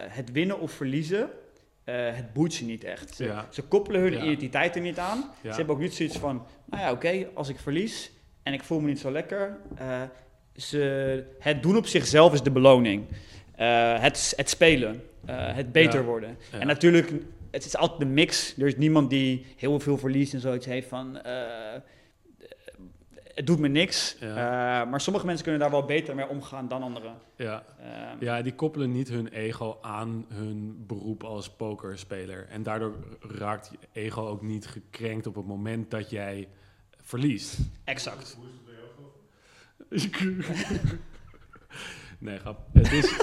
S2: het winnen of verliezen, het boeit ze niet echt. Ze,
S1: Ja.
S2: ze koppelen hun
S1: Ja.
S2: identiteit er niet aan.
S1: Ja.
S2: Ze hebben ook niet zoiets van, nou ja, oké, als ik verlies en ik voel me niet zo lekker. eh, ze, het doen op zichzelf is de beloning. Eh, het, het spelen, eh, het beter
S1: Ja.
S2: worden.
S1: Ja.
S2: En natuurlijk, het is altijd de mix. Er is niemand die heel veel verliest en zoiets heeft van... het doet me niks.
S1: Ja.
S2: Maar sommige mensen kunnen daar wel beter mee omgaan dan anderen.
S1: Ja.
S2: Eh,
S1: ja, die koppelen niet hun ego aan hun beroep als pokerspeler. En daardoor raakt je ego ook niet gekrenkt op het moment dat jij verliest.
S2: Exact.
S1: nee, grap. Het is,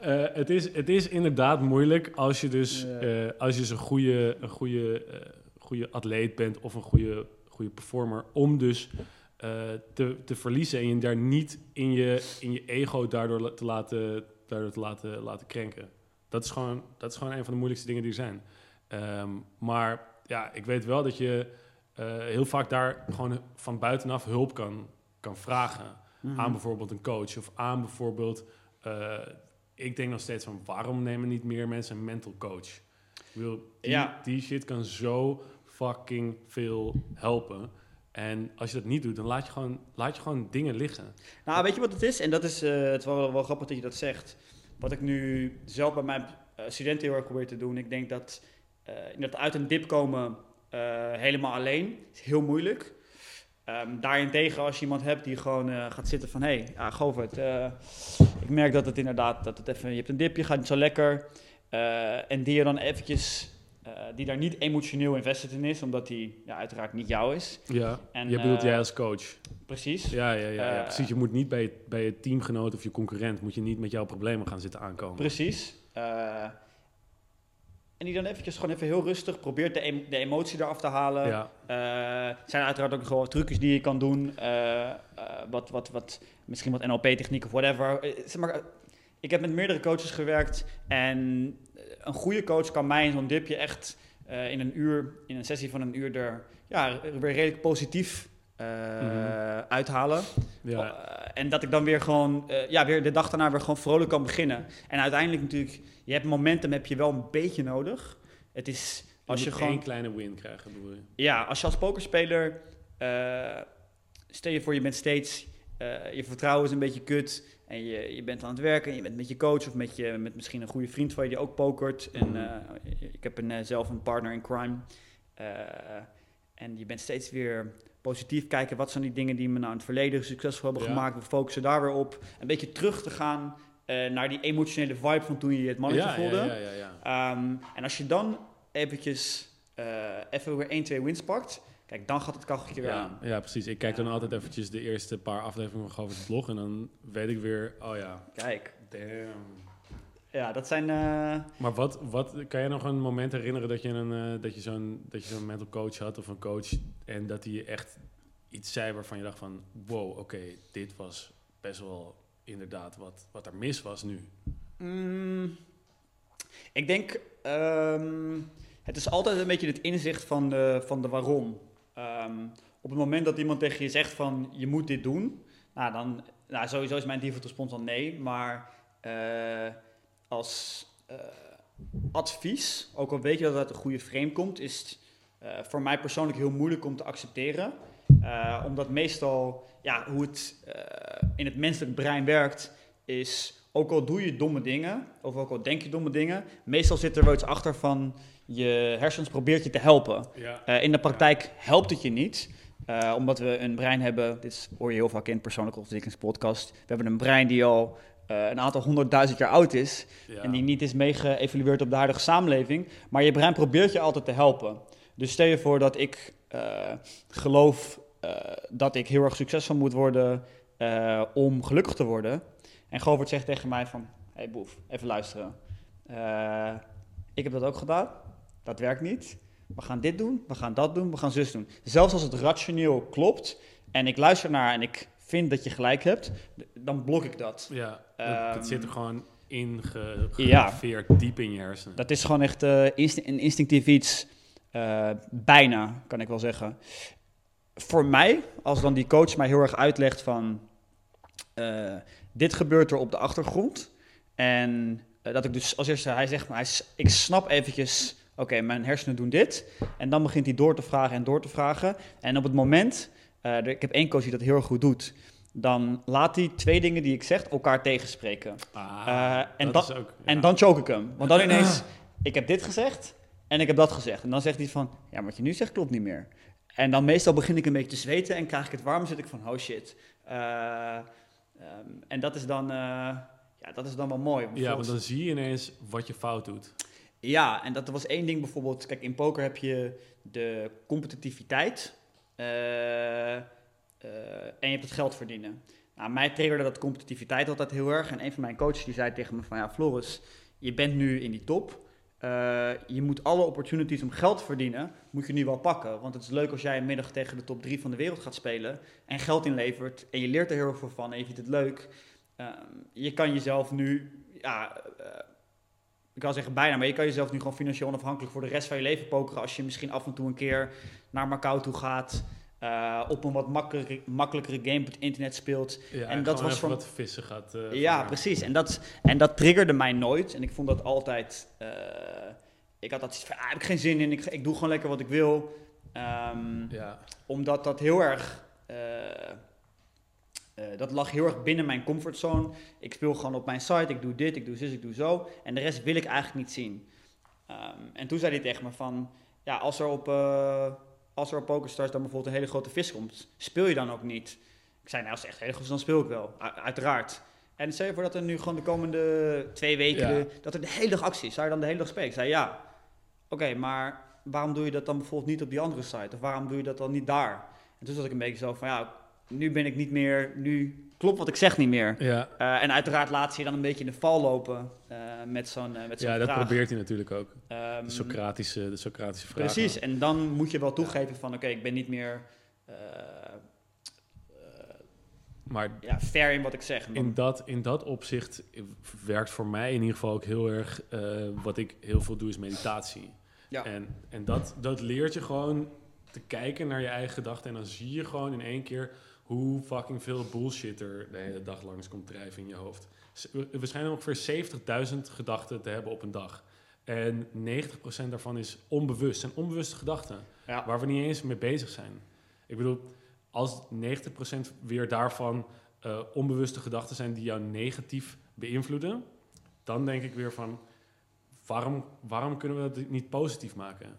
S1: eh, het, is, het is inderdaad moeilijk als je dus eh, als je zo'n goede, een goede, eh, goede atleet bent of een goede, goede performer, om dus eh, te, te verliezen en je daar niet in je, in je ego daardoor te laten, daardoor te laten, laten krenken. Dat is, gewoon, dat is gewoon een van de moeilijkste dingen die er zijn. Ehm, maar ja, ik weet wel dat je heel vaak daar gewoon van buitenaf hulp kan, kan vragen
S2: Mhm.
S1: aan bijvoorbeeld een coach of aan bijvoorbeeld. eh, ik denk nog steeds van waarom nemen niet meer mensen een mental coach? Ik die,
S2: Ja.
S1: die shit kan zo fucking veel helpen. En als je dat niet doet, dan laat je gewoon, laat je gewoon dingen liggen.
S2: Nou, weet je wat het is? En dat is eh, het wel, wel grappig dat je dat zegt. Wat ik nu zelf bij mijn eh, studenten heel erg probeer te doen. Ik denk dat, eh dat uit een dip komen eh, helemaal alleen is heel moeilijk. Ehm daarentegen, als je iemand hebt die gewoon eh, gaat zitten van... hé, hey, ja, Govert, eh, ik merk dat het inderdaad... Dat het even, je hebt een dipje, gaat niet zo lekker. Eh, en die je dan eventjes... eh, die daar niet emotioneel invested in is, omdat die ja, uiteraard niet jou is.
S1: Ja,
S2: En,
S1: je bedoelt
S2: eh,
S1: jij als coach.
S2: Precies.
S1: Ja, ja, ja, ja,
S2: eh,
S1: precies. Je moet niet bij, bij je teamgenoot of je concurrent... moet je niet met jouw problemen gaan zitten aankomen.
S2: Precies. En die dan eventjes gewoon even heel rustig probeert de, em- de emotie eraf te halen.
S1: Ja,
S2: Eh, er zijn uiteraard ook gewoon trucjes die je kan doen. eh, eh, wat, wat, wat, misschien wat NLP-techniek of whatever. Zeg maar, ik heb met meerdere coaches gewerkt. En een goede coach kan mij in zo'n dipje echt in een uur, in een sessie van een uur er ja, weer redelijk positief eh,
S1: Mhm.
S2: uithalen.
S1: ja,
S2: Eh, en dat ik dan weer gewoon, eh, ja, weer de dag daarna weer gewoon vrolijk kan beginnen. En uiteindelijk natuurlijk, je hebt momentum heb je wel een beetje nodig. Het is, als je, gewoon,
S1: één kleine win krijgen, bedoel je.
S2: ja, als je als pokerspeler, stel je voor je bent steeds, je vertrouwen is een beetje kut. En je, je bent aan het werken, en je bent met je coach of met, je, met misschien een goede vriend van je die ook pokert. En eh, ik heb een, zelf een partner in crime. En je bent steeds weer positief kijken. Wat zijn die dingen die me nou in het verleden succesvol hebben
S1: Ja.
S2: gemaakt? We focussen daar weer op. Een beetje terug te gaan eh, naar die emotionele vibe van toen je het mannetje
S1: ja,
S2: voelde.
S1: ja, ja, ja, ja.
S2: Ehm, en als je dan eventjes eh, even weer 1, 2 wins pakt, kijk, dan gaat het kacheltje weer aan.
S1: ja, precies. Ik kijk dan altijd eventjes de eerste paar afleveringen van Govert blog en dan weet ik weer, oh ja,
S2: Kijk,
S1: damn.
S2: Ja, dat zijn... eh,
S1: Maar wat, wat, kan je nog een moment herinneren dat je, een, eh, dat je zo'n dat je zo'n mental coach had of een coach en dat hij je echt iets zei waarvan je dacht van, wow, oké, dit was best wel inderdaad wat, wat er mis was nu.
S2: mm, ik denk, ehm, het is altijd een beetje het inzicht van de, van de waarom. Ehm, op het moment dat iemand tegen je zegt van, je moet dit doen, nou dan, nou sowieso is mijn default respons dan nee, maar eh, als eh, advies, ook al weet je dat het uit een goede frame komt, is het eh, voor mij persoonlijk heel moeilijk om te accepteren. Eh, omdat meestal, ja, hoe het in het menselijk brein werkt, is ook al doe je domme dingen, of ook al denk je domme dingen, meestal zit er wel iets achter van je hersens probeert je te helpen.
S1: Ja.
S2: In de praktijk helpt het je niet. omdat we een brein hebben, dit hoor je heel vaak in persoonlijke ontwikkelingspodcast. We hebben een brein die al eh, een aantal honderdduizend jaar oud is.
S1: ja.
S2: En die niet is meegeëvalueerd op de huidige samenleving. Maar je brein probeert je altijd te helpen. Dus stel je voor dat ik eh, geloof eh, dat ik heel erg succesvol moet worden om gelukkig te worden. En Govert zegt tegen mij van, hey boef, even luisteren. Ik heb dat ook gedaan. Dat werkt niet. We gaan dit doen, we gaan dat doen, we gaan zus doen. Zelfs als het rationeel klopt en ik luister naar en ik vind dat je gelijk hebt, dan blok ik dat.
S1: Ja, dat,
S2: Ehm,
S1: zit er gewoon ingegraveerd diep in je hersenen.
S2: Dat is gewoon echt eh, inst een instinctief iets. eh, bijna, kan ik wel zeggen. Voor mij, als dan die coach mij heel erg uitlegt van... eh, dit gebeurt er op de achtergrond. En dat ik dus als eerste... Hij zegt, maar hij, ik snap eventjes... Oké, mijn hersenen doen dit. En dan begint hij door te vragen en door te vragen. En op het moment... eh, ik heb één coach die dat heel erg goed doet. Dan laat hij twee dingen die ik zeg elkaar tegenspreken.
S1: Ah,
S2: Eh, en
S1: dat
S2: dan-
S1: is ook,
S2: En dan choke ik hem. Want dan ineens, ik heb dit gezegd en ik heb dat gezegd. En dan zegt hij van, ja, wat je nu zegt klopt niet meer. En dan meestal begin ik een beetje te zweten en krijg ik het warm, zit ik van, oh shit. Eh, ehm, en dat is dan, ja, dat is dan wel mooi.
S1: Ja, want dan zie je ineens wat je fout doet.
S2: ja, en dat was één ding bijvoorbeeld. Kijk, in poker heb je de competitiviteit en je hebt het geld verdienen. Nou, mij triggerde dat competitiviteit altijd heel erg. En een van mijn coaches die zei tegen me van... Ja, Floris, je bent nu in die top. Eh, je moet alle opportunities om geld te verdienen, moet je nu wel pakken. Want het is leuk als jij een middag tegen de top 3 van de wereld gaat spelen... en geld inlevert en je leert er heel veel van en je vindt het leuk. Ehm, je kan jezelf nu... Ja, eh, ik kan zeggen bijna, maar je kan jezelf nu gewoon financieel onafhankelijk voor de rest van je leven pokeren als je misschien af en toe een keer naar Macau toe gaat, eh, op een wat makkelijkere, makkelijkere game op het internet speelt.
S1: Ja,
S2: En dat was voor-
S1: wat vissen gaat. eh,
S2: ja, precies. En dat, en dat triggerde mij nooit. En ik vond dat altijd. eh, ik had dat van, ah, heb ik geen zin in. Ik, ik doe gewoon lekker wat ik wil. Ehm,
S1: Ja,
S2: omdat dat heel erg. Eh, dat lag heel erg binnen mijn comfortzone. Ik speel gewoon op mijn site. Ik doe dit, ik doe zus, ik doe zo. En de rest wil ik eigenlijk niet zien. Ehm, en toen zei hij tegen me van... Ja, als er op, eh als er op PokerStars dan bijvoorbeeld een hele grote vis komt... speel je dan ook niet? Ik zei, nou, als het echt heel goed is, dan speel ik wel. U- uiteraard. En stel je voor dat er nu gewoon de komende twee weken...
S1: Ja.
S2: de- dat er de hele dag actie is. Zou je dan de hele dag spelen? Ik zei, ja. Oké, maar waarom doe je dat dan bijvoorbeeld niet op die andere site? Of waarom doe je dat dan niet daar? En toen zat ik een beetje zo van, ja, nu ben ik niet meer... Nu klopt wat ik zeg niet meer.
S1: ja.
S2: Eh, en uiteraard laat ze je dan een beetje in de val lopen eh, met zo'n eh, met zo'n
S1: ja dat
S2: vraag.
S1: probeert hij natuurlijk ook.
S2: Ehm,
S1: De Socratische, de Socratische vraag.
S2: Precies, en dan moet je wel toegeven van oké, ik ben niet meer
S1: Maar
S2: ja, fair in wat ik zeg.
S1: In dat, in dat opzicht werkt voor mij in ieder geval ook heel erg... wat ik heel veel doe, is meditatie.
S2: Ja.
S1: En, en dat, dat leert je gewoon te kijken naar je eigen gedachten. En dan zie je gewoon in één keer hoe fucking veel bullshit er de hele dag langs komt drijven in je hoofd. We schijnen ongeveer 70.000 gedachten te hebben op een dag. En 90% daarvan is onbewust. zijn onbewuste gedachten.
S2: ja.
S1: Waar we niet eens mee bezig zijn. Ik bedoel, als 90% weer daarvan eh, onbewuste gedachten zijn die jou negatief beïnvloeden, dan denk ik weer van, waarom, waarom kunnen we dat niet positief maken?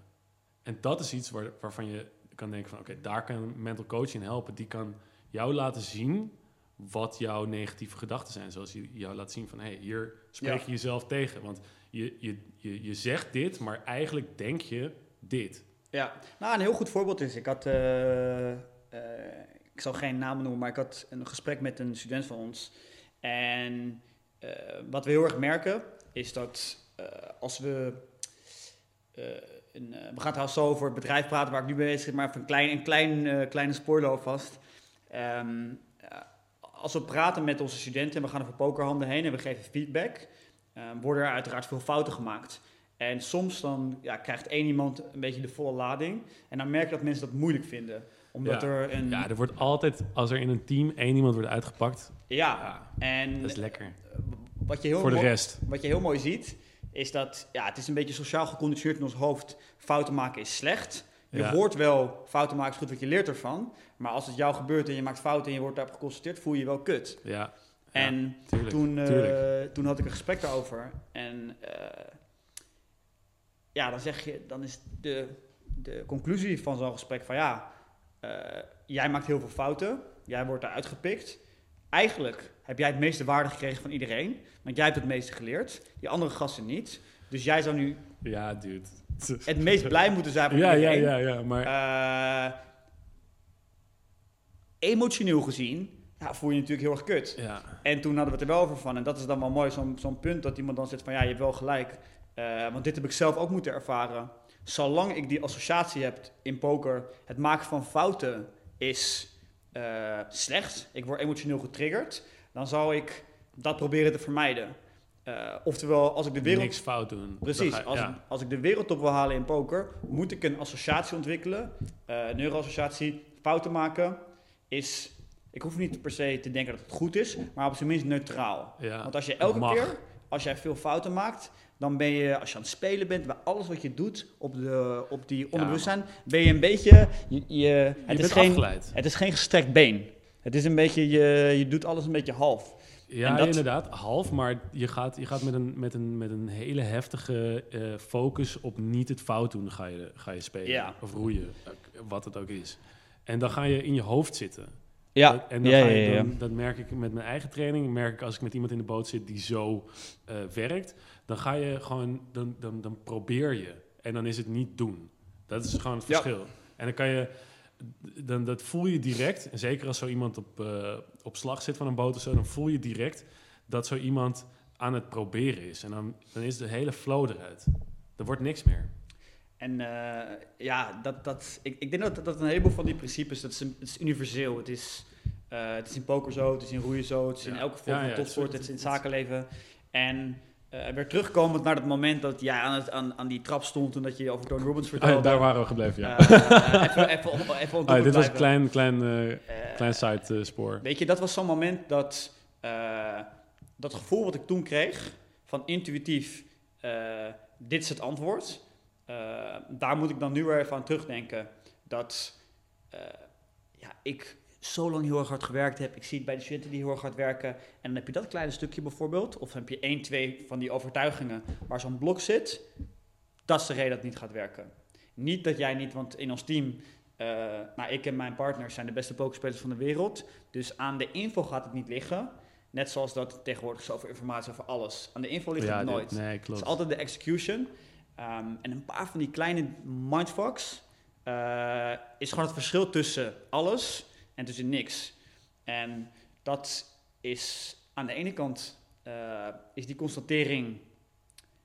S1: En dat is iets waar, waarvan je kan denken van, oké, daar kan mental coach in helpen. Die kan jou laten zien wat jouw negatieve gedachten zijn. Zoals je jou laat zien van, hé, hey, hier spreek
S2: Ja.
S1: je jezelf tegen. Want je, je, je, je zegt dit, maar eigenlijk denk je dit.
S2: ja, nou een heel goed voorbeeld is, ik had, eh, eh, ik zal geen namen noemen, maar ik had een gesprek met een student van ons. En eh, wat we heel erg merken, is dat als we, een, we gaan trouwens zo over het bedrijf praten waar ik nu mee bezig ben, maar even een, klein, een klein, kleine spoiler alvast. Ehm, ja, als we praten met onze studenten en we gaan over pokerhanden heen en we geven feedback, ehm, worden er uiteraard veel fouten gemaakt. En soms dan ja, krijgt één iemand een beetje de volle lading. En dan merk je dat mensen dat moeilijk vinden. Omdat
S1: Ja.
S2: er een...
S1: Ja, er wordt altijd, als er in een team één iemand wordt uitgepakt,
S2: ja, en
S1: dat is lekker.
S2: wat je heel
S1: Voor de
S2: mooi-
S1: rest.
S2: wat je heel mooi ziet, is dat ja, het is een beetje sociaal geconditioneerd in ons hoofd. Fouten maken is slecht. Je
S1: Ja.
S2: hoort wel, fouten maken is goed, want je leert ervan. Maar als het jou gebeurt en je maakt fouten en je wordt daarop geconstateerd, voel je je wel kut.
S1: Ja,
S2: en
S1: tuurlijk.
S2: toen, eh, toen had ik een gesprek daarover. En eh, ja, dan zeg je, dan is de, de conclusie van zo'n gesprek van ja, eh, jij maakt heel veel fouten, jij wordt eruit gepikt. Eigenlijk heb jij het meeste waarde gekregen van iedereen, want jij hebt het meeste geleerd, die andere gasten niet. Dus jij zou nu
S1: Ja, dude.
S2: Het meest blij moeten zijn van
S1: Ja, ja, ja, ja, maar
S2: Eh, emotioneel gezien ja, voel je je natuurlijk heel erg kut.
S1: ja,
S2: En toen hadden we het er wel over van. En dat is dan wel mooi, zo'n zo'n punt dat iemand dan zegt van ja, je hebt wel gelijk. Eh, want dit heb ik zelf ook moeten ervaren. Zolang ik die associatie heb in poker, het maken van fouten is eh, slecht. Ik word emotioneel getriggerd. Dan zou ik dat proberen te vermijden. Eh, oftewel, als ik de wereld...
S1: Niks fout doen.
S2: Precies,
S1: ga
S2: als,
S1: ja.
S2: ik, als ik de wereldtop wil halen in poker, moet ik een associatie ontwikkelen. Eh, een neuroassociatie. Fouten maken is... Ik hoef niet per se te denken dat het goed is, maar op zijn minst neutraal.
S1: Ja.
S2: Want als je elke
S1: mag.
S2: keer, als jij veel fouten maakt, dan ben je, als je aan het spelen bent, bij alles wat je doet op, de, op die onderbewustzijn, ben je een beetje, je, je,
S1: Je
S2: het, is geen,
S1: afgeleid.
S2: het is geen gestrekt been. Het is een beetje, je, je doet alles een beetje half.
S1: Ja,
S2: dat-
S1: inderdaad, half. Maar je gaat, je gaat met, een, met, een, met een hele heftige eh, focus op niet het fout doen ga je, ga je spelen.
S2: Ja.
S1: Of roeien, eh, wat het ook is. En dan ga je in je hoofd zitten.
S2: Ja,
S1: Dat- En dan
S2: ja,
S1: ga je, dan, dat merk ik met mijn eigen training. Merk ik als ik met iemand in de boot zit die zo eh, werkt. Dan ga je gewoon, dan, dan, dan probeer je. En dan is het niet doen. Dat is gewoon het verschil. En dan kan je, dan, dat voel je direct. En zeker als zo iemand op, op slag zit van een boot of zo, dan voel je direct dat zo iemand aan het proberen is. En dan, dan is de hele flow eruit. Er wordt niks meer.
S2: En eh, ja, dat, dat, ik, ik denk dat, dat een heleboel van die principes, dat is, een- het is universeel. Het is, eh, het is in poker zo, het is in roeien zo, het is in elke vorm
S1: Ja,
S2: van topsport,
S1: het is-
S2: het is in het zakenleven. En eh weer terugkomend naar dat moment dat jij aan, het, aan, aan die trap stond en dat je over Tony Robbins vertelde.
S1: Ah, daar waren we gebleven, ja.
S2: Eh, eh, even, even, even on
S1: Ah, dit was een klein, klein, klein side spoor.
S2: Weet je, dat was zo'n moment dat dat gevoel wat ik toen kreeg van intuïtief, dit is het antwoord. daar moet ik dan nu weer even aan terugdenken. Dat ja, ik zo lang heel erg hard gewerkt heb. Ik zie het bij de studenten die heel erg hard werken. En dan heb je dat kleine stukje bijvoorbeeld. Of heb je één, twee van die overtuigingen waar zo'n blok zit. Dat is de reden dat het niet gaat werken. Niet dat jij niet, want in ons team, eh, nou, ik en mijn partners zijn de beste pokerspelers van de wereld. Dus aan de info gaat het niet liggen. Net zoals dat tegenwoordig zoveel informatie over alles. Aan de info ligt
S1: Ja,
S2: het nooit.
S1: nee,
S2: Het
S1: klopt.
S2: is altijd de execution. Ehm, en een paar van die kleine mindfucks eh, is gewoon het verschil tussen alles en tussen niks. En dat is aan de ene kant eh, is die constatering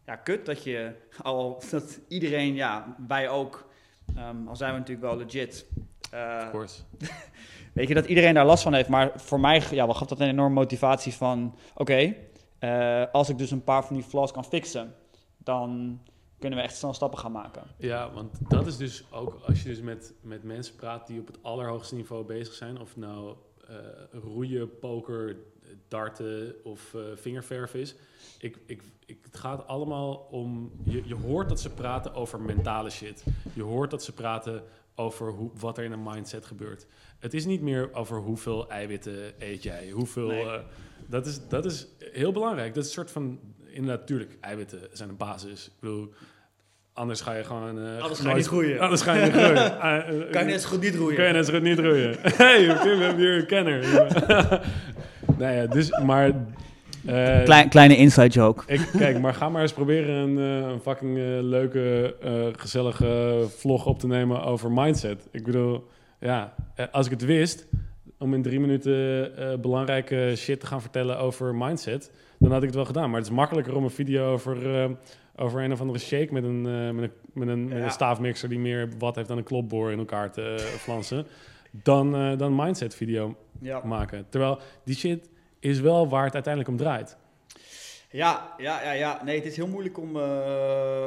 S2: ja, kut dat je al dat iedereen, ja, wij ook, ehm, al zijn we natuurlijk wel legit. eh,
S1: Of.
S2: Weet je dat iedereen daar last van heeft, maar voor mij ja, gaf dat een enorme motivatie van: oké, eh, als ik dus een paar van die flaws kan fixen, dan kunnen we echt snel stappen gaan maken.
S1: Ja, want dat is dus ook als je dus met, met mensen praat die op het allerhoogste niveau bezig zijn, of nou eh, roeien, poker, darten of eh, vingerverf is. Ik, ik, ik, het gaat allemaal om. Je, je hoort dat ze praten over mentale shit. Je hoort dat ze praten over hoe, wat er in een mindset gebeurt. Het is niet meer over hoeveel eiwitten eet jij, hoeveel.
S2: Nee.
S1: eh, dat, is, dat is heel belangrijk. Dat is een soort van. Inderdaad, natuurlijk, eiwitten zijn een basis. Ik bedoel, anders ga je gewoon. eh,
S2: Anders ga je
S1: nooit-
S2: niet groeien.
S1: Anders ga je niet groeien. Eh,
S2: Kan je net zo goed niet roeien?
S1: Kan je net zo goed niet roeien. hey, oké, we hebben hier een kenner. nou ja, dus, maar... eh,
S2: Klein, kleine inside joke.
S1: ik, kijk, maar ga maar eens proberen een, eh, een fucking eh, leuke, eh, gezellige vlog op te nemen over mindset. Ik bedoel, ja, eh, als ik het wist, om in drie minuten eh, belangrijke shit te gaan vertellen over mindset, dan had ik het wel gedaan. Maar het is makkelijker om een video over, eh, over een of andere shake met een, eh, met een, met een, met
S2: Ja.
S1: een staafmixer die meer wat heeft dan een klopboor in elkaar te eh, flansen, dan, eh, dan mindset video
S2: Ja.
S1: maken. Terwijl die shit is wel waar het uiteindelijk om draait.
S2: Ja, ja, ja, ja. Nee, het is heel moeilijk om,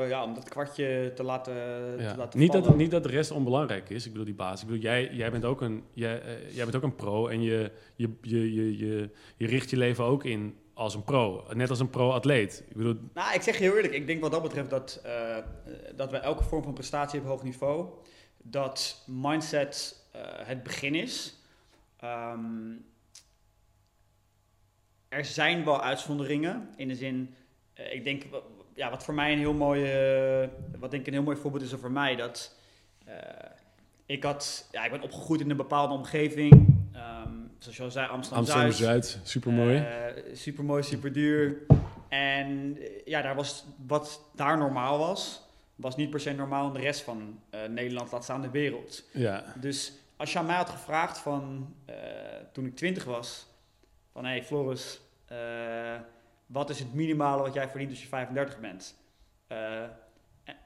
S2: ja, om dat kwartje te laten,
S1: Ja.
S2: te laten
S1: Niet, dat, niet dat de rest onbelangrijk is. Ik bedoel, die baas. Ik bedoel, jij, jij, bent, ook een, jij, jij bent ook een pro en je, je, je, je, je, je richt je leven ook in als een pro. Net als een pro-atleet. Ik bedoel,
S2: Nou, ik zeg je heel eerlijk, ik denk wat dat betreft dat, eh, dat bij elke vorm van prestatie op hoog niveau, dat mindset eh, het begin is. Ehm, er zijn wel uitzonderingen, in de zin, eh, ik denk, ja, wat voor mij een heel mooi, eh, wat denk ik een heel mooi voorbeeld is voor mij, dat ik had, ja, ik ben opgegroeid in een bepaalde omgeving, ehm, zoals je al zei, Amsterdam-Zuid.
S1: Amsterdam-Zuid, super mooi.
S2: super mooi, super duur. En eh, ja, daar was, wat daar normaal was, was niet per se normaal in de rest van eh, Nederland, laat staan de wereld.
S1: ja.
S2: Dus als je aan mij had gevraagd van, eh, toen ik twintig was, van hé hey, Floris, eh, wat is het minimale wat jij verdient als je 35 bent? Eh, eh,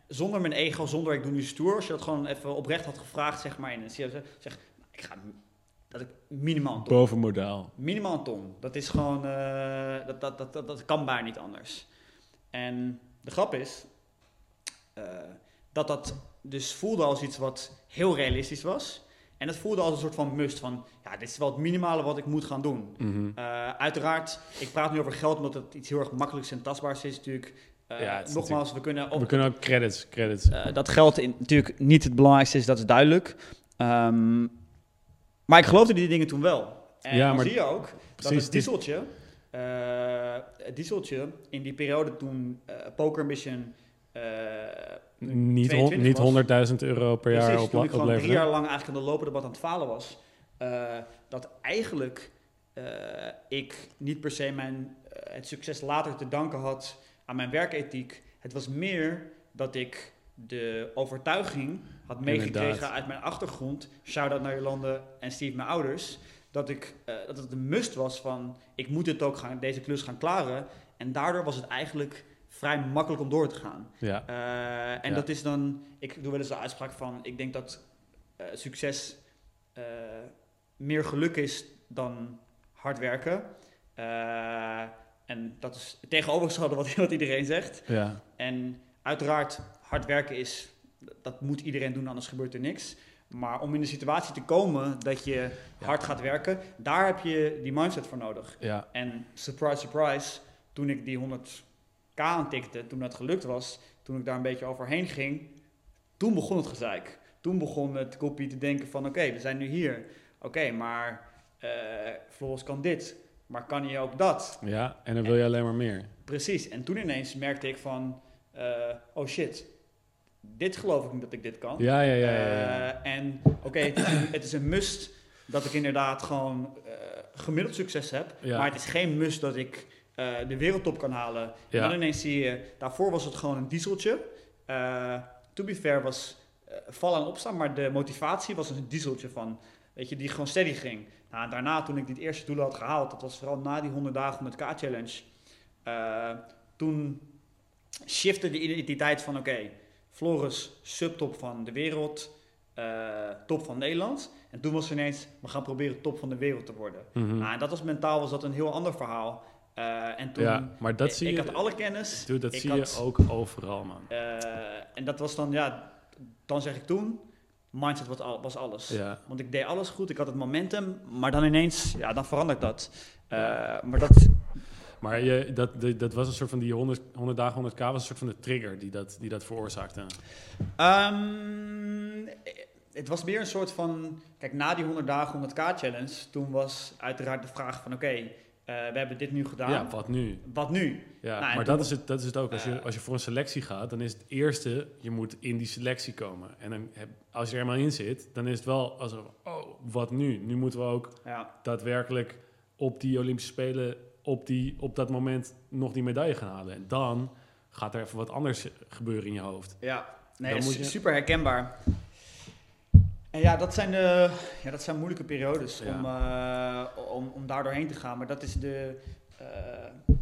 S2: zonder mijn ego, zonder ik doe nu stoer, als je dat gewoon even oprecht had gevraagd, zeg maar, in een zeg, ik ga dat ik minimaal een ton.
S1: Boven modaal.
S2: Minimaal een ton. Dat is gewoon, eh, dat, dat, dat, dat, dat kan bijna niet anders. En de grap is eh, dat dat dus voelde als iets wat heel realistisch was. En het voelde als een soort van must van, ja, dit is wel het minimale wat ik moet gaan doen.
S1: Mhm.
S2: Eh, uiteraard, ik praat nu over geld omdat het iets heel erg makkelijks en tastbaars is natuurlijk. Eh,
S1: Ja, het is
S2: nogmaals, we kunnen op,
S1: We kunnen ook credits, credits.
S2: eh, dat geld in, natuurlijk niet het belangrijkste is, dat is duidelijk. Ehm, maar ik geloofde die dingen toen wel. En
S1: Ja, maar
S2: zie je ook dat het dieseltje, eh, het dieseltje in die periode toen eh Poker Mission eh,
S1: niet hon-
S2: 22
S1: niet
S2: was.
S1: 100.000 euro per jaar op,
S2: toen ik gewoon drie jaar lang eigenlijk aan de lopende band aan het falen was. dat eigenlijk ik niet per se mijn, het succes later te danken had aan mijn werkethiek. Het was meer dat ik de overtuiging had meegekregen
S1: Inderdaad.
S2: uit mijn achtergrond. Shout-out naar Jolande en Steve, mijn ouders. Dat, ik, eh, dat het een must was van, ik moet dit ook gaan, deze klus gaan klaren. En daardoor was het eigenlijk vrij makkelijk om door te gaan.
S1: Ja,
S2: Eh, en
S1: Ja.
S2: dat is dan, ik doe wel eens de uitspraak van, ik denk dat eh, succes meer geluk is dan hard werken. En dat is tegenovergestelde wat, wat iedereen zegt.
S1: ja.
S2: En uiteraard, hard werken is, dat moet iedereen doen, anders gebeurt er niks. Maar om in de situatie te komen dat je hard gaat werken, daar heb je die mindset voor nodig.
S1: ja.
S2: En surprise, surprise, toen ik die 100k aantikte, toen dat gelukt was, toen ik daar een beetje overheen ging, toen begon het gezeik. Toen begon het kopie te denken van oké, we zijn nu hier. Oké, maar Floris kan dit, maar kan hij ook dat?
S1: ja, en dan wil je alleen maar meer.
S2: Precies. En toen ineens merkte ik van, eh, oh shit, dit geloof ik niet dat ik dit kan.
S1: Ja, ja, ja. ja, ja.
S2: Eh, en oké, het, is een- het is een must dat ik inderdaad gewoon eh, gemiddeld succes heb.
S1: Ja.
S2: Maar het is geen must dat ik eh, de wereldtop kan halen. En dan ineens zie je, daarvoor was het gewoon een dieseltje. To be fair was vallen en opstaan, maar de motivatie was een dieseltje van, weet je, die gewoon steady ging. Nou, daarna, toen ik dit eerste doel had gehaald, dat was vooral na die 100 dagen 100k challenge. eh, toen shifte de identiteit van, oké, Floris, subtop van de wereld, eh, top van Nederland. En toen was het ineens, we gaan proberen top van de wereld te worden.
S1: Mhm.
S2: Nou, en dat was mentaal was dat een heel ander verhaal. Eh, en toen,
S1: ja, maar dat
S2: ik,
S1: zie
S2: ik
S1: je,
S2: had alle kennis.
S1: dude, dat
S2: ik
S1: zie
S2: had-
S1: je ook overal, man.
S2: eh, en dat was dan, ja, dan zeg ik toen, mindset was, al, was alles.
S1: Ja,
S2: Want ik deed alles goed, ik had het momentum, maar dan ineens, ja, dan verandert dat. Maar dat,
S1: maar je, dat, dat, was een soort van die 100, 100 dagen 100k was een soort van de trigger die dat, die dat veroorzaakte.
S2: Ehm, het was meer een soort van, kijk, na die 100 dagen 100k challenge, toen was uiteraard de vraag van, oké, eh, we hebben dit nu gedaan,
S1: Ja, wat nu?
S2: wat nu?
S1: Ja,
S2: Nou,
S1: maar dat is, het, dat is het ook. Als je,
S2: Eh.
S1: als je voor een selectie gaat, dan is het eerste, je moet in die selectie komen. En dan heb, als je er eenmaal in zit, dan is het wel alsof, oh, wat nu? Nu moeten we ook
S2: Ja,
S1: daadwerkelijk op die Olympische Spelen, op, die, op dat moment nog die medaille gaan halen. En dan gaat er even wat anders gebeuren in je hoofd.
S2: ja. nee,
S1: Dan
S2: dat is
S1: je-
S2: super herkenbaar. En ja, dat zijn, de, ja, dat zijn moeilijke periodes
S1: Ja.
S2: om, eh, om, om daar doorheen te gaan. Maar dat is de, eh,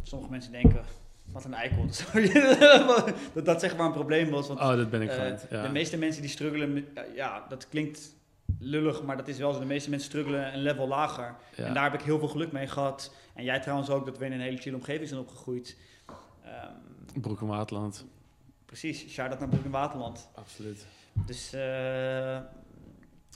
S2: sommige mensen denken, wat een eikel. Dat dat zeg maar een probleem was. Want
S1: Oh, dat ben ik gewend. Ja.
S2: De meeste mensen die struggelen, met- ja, dat klinkt lullig, maar dat is wel zo. De meeste mensen struggelen een level lager.
S1: Ja.
S2: En daar heb ik heel veel geluk mee gehad. En jij trouwens ook, dat we in een hele chille omgeving zijn opgegroeid. Ehm,
S1: Broek en Waterland,
S2: precies, shout-out naar Broek en Waterland.
S1: absoluut.
S2: Dus, eh,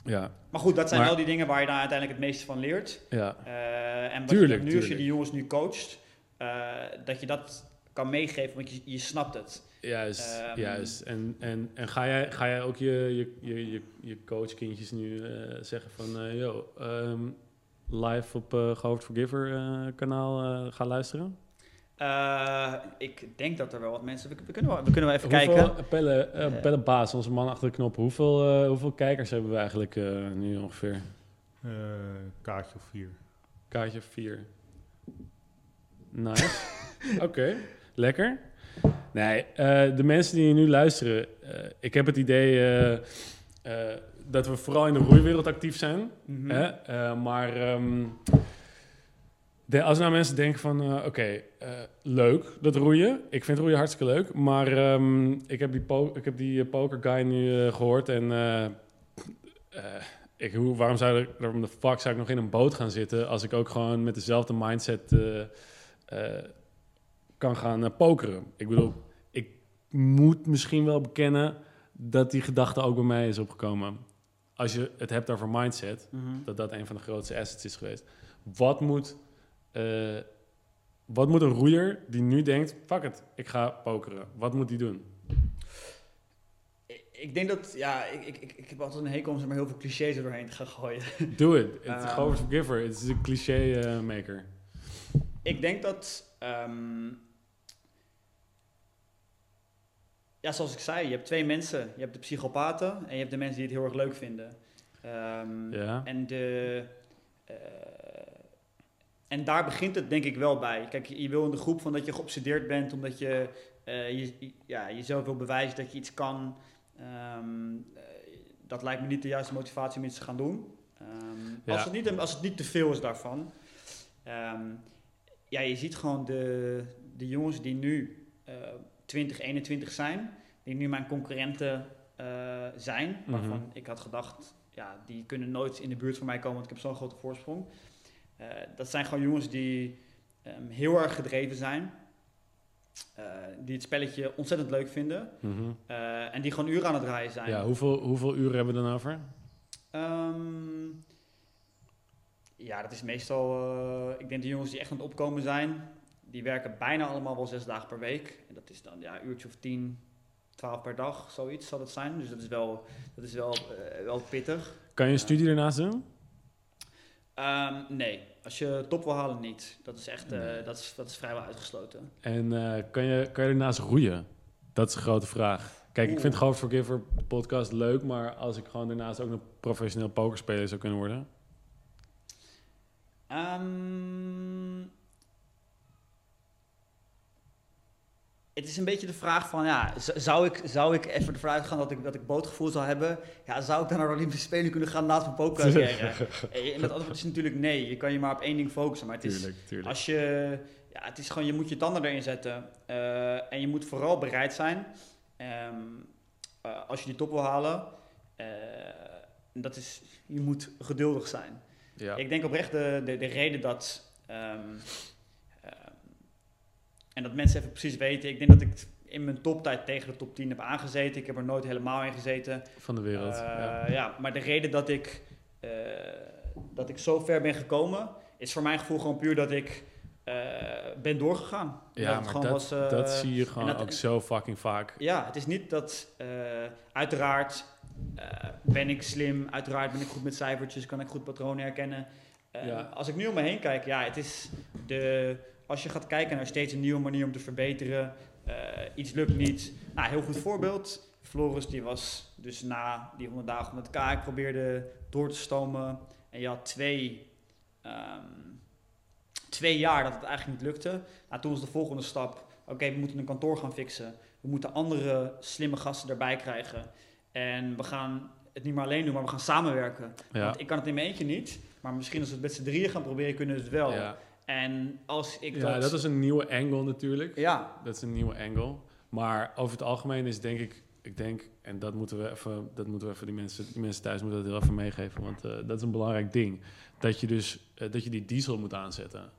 S1: Ja,
S2: maar goed, dat zijn
S1: Maar-
S2: wel die dingen waar je dan uiteindelijk het meeste van leert.
S1: ja.
S2: Eh, en wat
S1: Tuurlijk,
S2: nu, als je die jongens nu coacht, eh, dat je dat kan meegeven, want je, je snapt het.
S1: Juist,
S2: Ehm,
S1: juist. En, en, en ga, jij, ga jij ook je, je, je, je, je coachkindjes nu eh, zeggen van... eh yo, ehm, live op uh, Gehoord Forgiver eh, kanaal eh, gaan luisteren?
S2: Eh, ik denk dat er wel wat mensen... We, we kunnen, wel, we kunnen wel even
S1: hoeveel,
S2: kijken.
S1: Pelle, eh,
S2: Eh.
S1: Pelle Baas, onze man achter de knop. Hoeveel, eh, hoeveel kijkers hebben we eigenlijk eh, nu ongeveer?
S3: Eh, kaartje of vier.
S1: Kaartje 4. Nice. Oké, lekker. Nee, eh, de mensen die nu luisteren, eh, ik heb het idee eh, dat we vooral in de roeiwereld actief zijn.
S2: Mhm.
S1: Hè? Maar ehm, de, als nou mensen denken van, oké, leuk dat roeien. Ik vind roeien hartstikke leuk. Maar ehm, ik heb die, po ik heb die poker guy nu eh, gehoord en ik, hoe, waarom, zou ik, waarom de fuck zou ik nog in een boot gaan zitten als ik ook gewoon met dezelfde mindset kan gaan eh, pokeren? Ik bedoel, ik moet misschien wel bekennen dat die gedachte ook bij mij is opgekomen. Als je het hebt over mindset,
S2: Mhm.
S1: dat dat een van de grootste assets is geweest. Wat moet, eh, wat moet een roeier die nu denkt, fuck it, ik ga pokeren. Wat moet die doen?
S2: Ik- denk dat, ja, ik, ik, ik, ik heb altijd een hekel om zeg maar heel veel clichés er doorheen te gaan gooien.
S1: Do it. It's
S2: Ehm.
S1: gewoon forgiver. Het is een cliché eh, maker.
S2: Ik denk dat, ehm, ja, zoals ik zei, je hebt twee mensen. Je hebt de psychopaten en je hebt de mensen die het heel erg leuk vinden. Ehm,
S1: Ja.
S2: En de, eh, en daar begint het denk ik wel bij. Kijk, je wil in de groep van dat je geobsedeerd bent omdat je, eh, je, ja, jezelf wil bewijzen dat je iets kan. Ehm, eh, dat lijkt me niet de juiste motivatie om iets te gaan doen.
S1: Ja.
S2: als, het niet, als het niet te veel is daarvan. Ja, je ziet gewoon de, de jongens die nu 20, 21 zijn, die nu mijn concurrenten eh, zijn, waarvan
S1: Mhm.
S2: ik had gedacht, ja, die kunnen nooit in de buurt van mij komen, want ik heb zo'n grote voorsprong. Eh, dat zijn gewoon jongens die ehm, heel erg gedreven zijn, eh, die het spelletje ontzettend leuk vinden
S1: Mhm.
S2: en die gewoon uren aan het draaien zijn.
S1: Ja, hoeveel, hoeveel uren hebben we dan over?
S2: Ehm, ja, dat is meestal. ik denk de jongens die echt aan het opkomen zijn, die werken bijna allemaal wel zes dagen per week. En dat is dan ja, een uurtje of tien, twaalf per dag, zoiets zal het zijn. Dus dat is wel, dat is wel, eh, wel pittig.
S1: Kan je een studie ernaast doen?
S2: Ehm, nee, als je top wil halen, niet. Dat is echt, eh,
S1: Nee.
S2: dat, is, dat is vrijwel uitgesloten.
S1: En eh, kan, je, kan je ernaast roeien? Dat is een grote vraag. Kijk, ik vind gewoon Forgiver podcast leuk, maar als ik gewoon daarnaast ook nog professioneel pokerspeler zou kunnen worden.
S2: Ehm, het is een beetje de vraag van, ja, zou ik, zou ik even ervan uitgaan dat ik, dat ik bootgevoel zou hebben? Ja, zou ik dan naar de Olympische Spelen kunnen gaan naast mijn pokercarrière? En het antwoord is natuurlijk nee. Je kan je maar op één ding focussen. Maar het is,
S1: tuurlijk, tuurlijk.
S2: als je, ja, het is gewoon, je moet je tanden erin zetten. Eh, en je moet vooral bereid zijn, ehm, eh, als je die top wil halen, eh, dat is, je moet geduldig zijn.
S1: Ja.
S2: Ik denk oprecht de, de, de reden dat. ehm, en dat mensen even precies weten. Ik denk dat ik in mijn toptijd tegen de top 10 heb aangezeten. Ik heb er nooit helemaal in gezeten.
S1: Van de wereld.
S2: Eh,
S1: ja.
S2: ja. maar de reden dat ik, eh, dat ik zo ver ben gekomen. is voor mijn gevoel gewoon puur dat ik eh, ben doorgegaan.
S1: Ja,
S2: het
S1: maar
S2: gewoon
S1: dat,
S2: was,
S1: dat zie je gewoon
S2: dat-
S1: ook zo fucking vaak.
S2: ja, het is niet dat, uiteraard ben ik slim, uiteraard ben ik goed met cijfertjes, kan ik goed patronen herkennen.
S1: Ja.
S2: Als ik nu om me heen kijk, ja, het is de, als je gaat kijken naar steeds een nieuwe manier om te verbeteren, eh, iets lukt niet. Nou, heel goed voorbeeld. Floris die was dus na die 100 dagen 100k, ik probeerde door te stomen en je had twee, ehm, twee jaar dat het eigenlijk niet lukte. Nou, toen was de volgende stap, oké, we moeten een kantoor gaan fixen. We moeten andere slimme gasten erbij krijgen. En we gaan het niet meer alleen doen, maar we gaan samenwerken.
S1: Ja.
S2: Want ik kan het in mijn eentje niet. Maar misschien als we het met z'n drieën gaan proberen, kunnen we het wel.
S1: Ja.
S2: En als ik
S1: ja,
S2: dat...
S1: dat is een nieuwe angle natuurlijk.
S2: Ja,
S1: Dat is een nieuwe angle. Maar over het algemeen is denk ik, ik denk, en dat moeten we even, dat moeten we even die mensen, die mensen thuis moeten dat heel even meegeven, want eh, dat is een belangrijk ding. Dat je dus, eh, dat je die diesel moet aanzetten.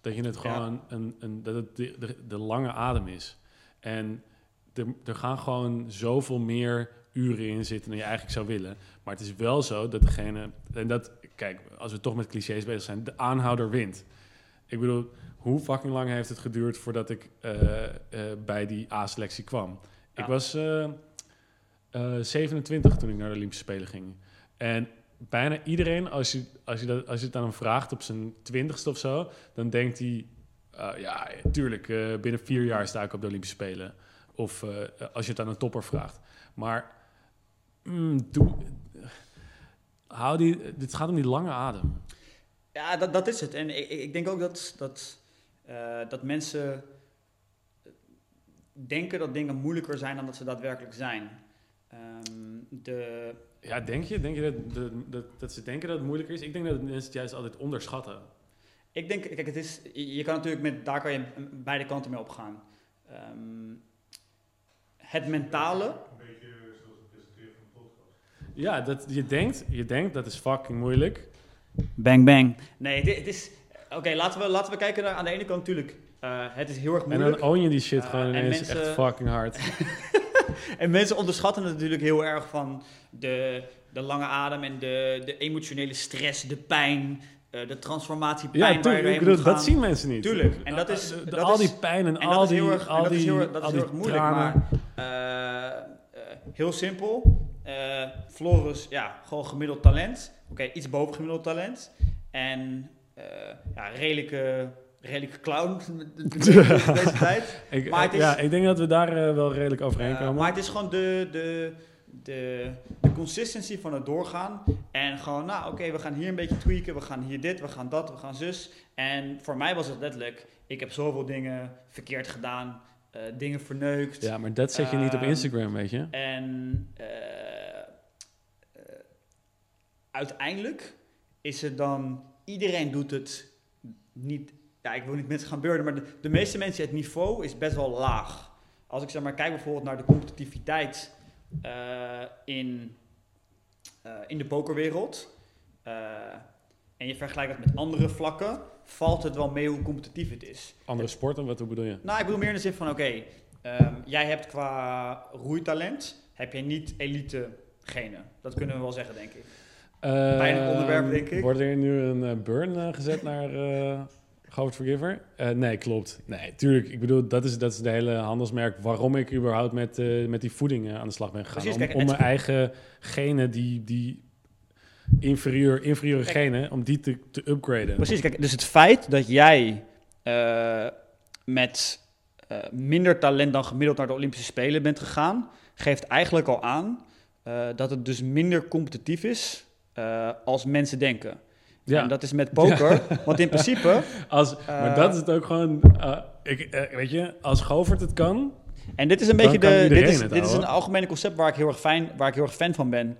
S1: Dat je het
S2: Ja.
S1: gewoon, een, een, dat het de, de, de lange adem is. En er, er gaan gewoon zoveel meer uren in zitten dan je eigenlijk zou willen. Maar het is wel zo dat degene, en dat, kijk, als we toch met clichés bezig zijn, de aanhouder wint. Ik bedoel, hoe fucking lang heeft het geduurd voordat ik eh, eh, bij die A-selectie kwam?
S2: Ja.
S1: Ik was eh, eh, 27 toen ik naar de Olympische Spelen ging. En bijna iedereen, als je, als je, dat, als je het aan hem vraagt op zijn twintigste of zo, dan denkt hij, ja, tuurlijk, binnen vier jaar sta ik op de Olympische Spelen. Of als je het aan een topper vraagt. Maar mm, doe, hou die, dit gaat om die lange adem.
S2: Ja dat, dat is het. En ik, ik denk ook dat, dat, eh, dat mensen denken dat dingen moeilijker zijn dan dat ze daadwerkelijk zijn. Ehm, de,
S1: Ja, denk je, denk je dat, dat, dat, dat ze denken dat het moeilijker is? Ik denk dat mensen het juist altijd onderschatten.
S2: Ik denk, kijk, het is, je kan natuurlijk met, daar kan je beide kanten mee opgaan. Ehm, het mentale,
S3: Een beetje zoals het presenteren van de podcast.
S1: Ja, dat, je, denkt, je denkt dat is fucking moeilijk.
S2: Bang, bang. Nee, dit, het is... Oké, laten, we, laten we kijken naar... Aan de ene kant natuurlijk, eh, het is heel erg
S1: En
S2: moeilijk.
S1: dan own je die shit
S2: Uh,
S1: gewoon
S2: en
S1: ineens
S2: mensen-
S1: echt fucking hard.
S2: En mensen onderschatten het natuurlijk heel erg van de, de lange adem en de, de emotionele stress, de pijn, eh, de transformatiepijn
S1: Ja,
S2: waar je
S1: tuurlijk.
S2: doorheen
S1: Ik bedoel,
S2: moet
S1: dat zien mensen niet.
S2: Tuurlijk. En dat
S1: Uh,
S2: is-
S1: de- de-
S2: dat
S1: al
S2: is-
S1: die pijn en,
S2: En
S1: al die,
S2: en
S1: al
S2: dat is
S1: die,
S2: heel, erg- dat
S1: al
S2: is
S1: die
S2: heel erg moeilijk,
S1: tranen.
S2: maar eh, eh, heel simpel. Eh Floris, ja, gewoon gemiddeld talent. Oké, iets boven gemiddeld talent. En eh, ja, redelijke, redelijke clown deze tijd.
S1: Ik,
S2: Maar het is-
S1: ja, ik denk dat we daar eh, wel redelijk overheen
S2: Eh,
S1: komen.
S2: maar het is gewoon de, de, de, de consistency van het doorgaan. En gewoon, nou oké, we gaan hier een beetje tweaken. We gaan hier dit, we gaan dat, we gaan zus. En voor mij was het letterlijk, ik heb zoveel dingen verkeerd gedaan. eh, dingen verneukt.
S1: ja, maar dat zet je niet op
S2: Ehm,
S1: Instagram, weet je.
S2: En eh, eh, uiteindelijk is het dan, iedereen doet het niet, ja ik wil niet mensen gaan beurden, maar de, de meeste mensen, het niveau is best wel laag. Als ik zeg maar kijk bijvoorbeeld naar de competitiviteit eh, in, eh, in de pokerwereld eh, en je vergelijkt dat met andere vlakken, valt het wel mee hoe competitief het is.
S1: Andere sporten, wat hoe bedoel je?
S2: Nou, ik bedoel meer in de zin van, oké, ehm, jij hebt qua roeitalent, heb je niet elite genen. Dat kunnen we wel zeggen, denk ik. Pijnlijk
S1: Ehm,
S2: onderwerp, denk ik.
S1: Wordt er nu een eh, burn eh, gezet naar uh, Govert Forgiver? Eh, nee, klopt. Nee, tuurlijk. Ik bedoel, dat is, dat is de hele handelsmerk waarom ik überhaupt met, eh, met die voeding eh, aan de slag ben gegaan.
S2: Precies,
S1: om
S2: kijk,
S1: om
S2: het-
S1: mijn eigen genen, die, die inferieur, inferieure genen, om die te, te upgraden.
S2: Precies, kijk, dus het feit dat jij eh, met eh, minder talent dan gemiddeld naar de Olympische Spelen bent gegaan, geeft eigenlijk al aan eh, dat het dus minder competitief is eh, als mensen denken.
S1: Ja,
S2: En dat is met poker, want in principe...
S1: als, maar
S2: eh,
S1: dat is het ook gewoon... eh, ik, eh, weet je, als Govert het kan...
S2: En dit is een beetje de, dit is,
S1: het
S2: dit is een algemene concept waar ik heel erg, fijn, waar ik heel erg fan van ben.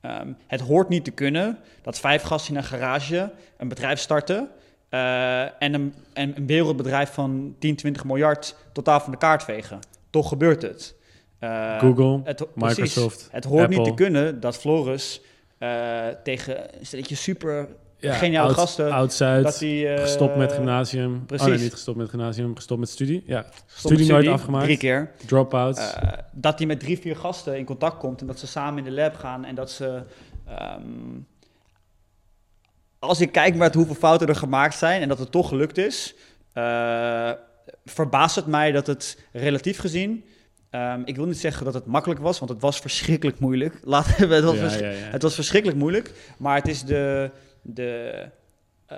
S2: Ehm, het hoort niet te kunnen dat vijf gasten in een garage een bedrijf starten eh, en, een, en een wereldbedrijf van 10, 20 miljard totaal van de kaart vegen. Toch gebeurt het. Eh,
S1: Google,
S2: het ho- precies.
S1: Microsoft,
S2: Het hoort niet te kunnen dat Floris eh, tegen een stelletje super
S1: ja,
S2: geniale
S1: oud-
S2: gasten,
S1: Oud-Zuid,
S2: dat die, eh,
S1: gestopt met gymnasium.
S2: precies.
S1: Oh nee, niet gestopt met gymnasium, gestopt met studie. Ja,
S2: met
S1: studie nooit afgemaakt.
S2: Drie keer.
S1: Dropouts.
S2: Eh, dat hij met drie, vier gasten in contact komt en dat ze samen in de lab gaan en dat ze. ehm, als ik kijk met hoeveel fouten er gemaakt zijn en dat het toch gelukt is, eh, verbaast het mij dat het relatief gezien. Ehm, ik wil niet zeggen dat het makkelijk was, want het was verschrikkelijk moeilijk. Laten we het, was
S1: ja,
S2: vers-
S1: ja, ja.
S2: het was verschrikkelijk moeilijk, maar het is de. de eh,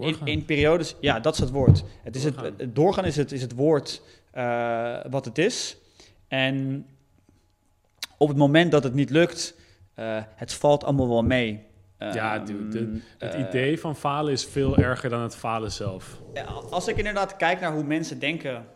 S1: Ja,
S2: in, periodes, ja, dat is het woord. Het, is het,
S1: Doorgaan.
S2: het doorgaan is het, is het woord eh, wat het is. En op het moment dat het niet lukt, eh, het valt allemaal wel mee.
S1: Ja,
S2: Ehm,
S1: dude, de- het idee van falen is veel erger dan het falen zelf.
S2: ja, als ik inderdaad kijk naar hoe mensen denken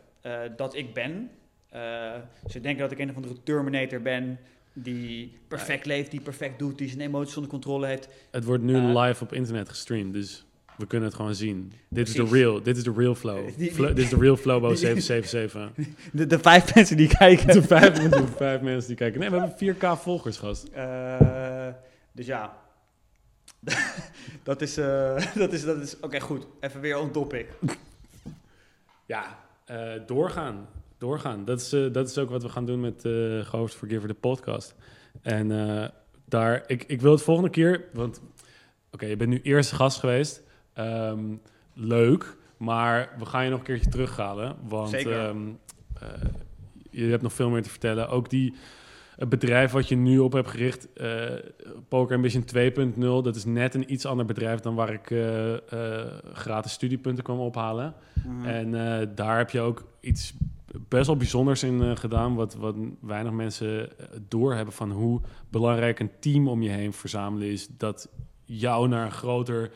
S2: dat ik ben. Eh, ze denken dat ik een of andere Terminator ben. Die perfect leeft, die perfect doet, die zijn emoties onder controle heeft.
S1: Het wordt nu
S2: Eh,
S1: live op internet gestreamd, dus we kunnen het gewoon zien. Dit is de real, dit is de real flow. Dit is de real Flobo
S2: die-
S1: 777.
S2: De, de vijf mensen die kijken.
S1: de, vijf, de vijf mensen die kijken. Nee, we hebben 4k volgers, gast.
S2: Eh, dus ja, dat is, eh, dat is, dat is oké goed, even weer on topic.
S1: Ja, eh, doorgaan. Doorgaan. Dat is, eh, dat is ook wat we gaan doen met uh, Ghost Forgiver, de podcast. En eh, daar, ik, ik wil het volgende keer, want oké, je bent nu eerste gast geweest. Ehm, leuk, maar we gaan je nog een keertje terughalen. Want ehm, eh, je hebt nog veel meer te vertellen. Ook die, het bedrijf wat je nu op hebt gericht, eh Poker Ambition 2.0, dat is net een iets ander bedrijf dan waar ik eh, eh, gratis studiepunten kwam ophalen.
S2: Mhm.
S1: En daar heb je ook iets best wel bijzonders in gedaan, wat, wat weinig mensen doorhebben van hoe belangrijk een team om je heen verzamelen is, dat jou naar een groter,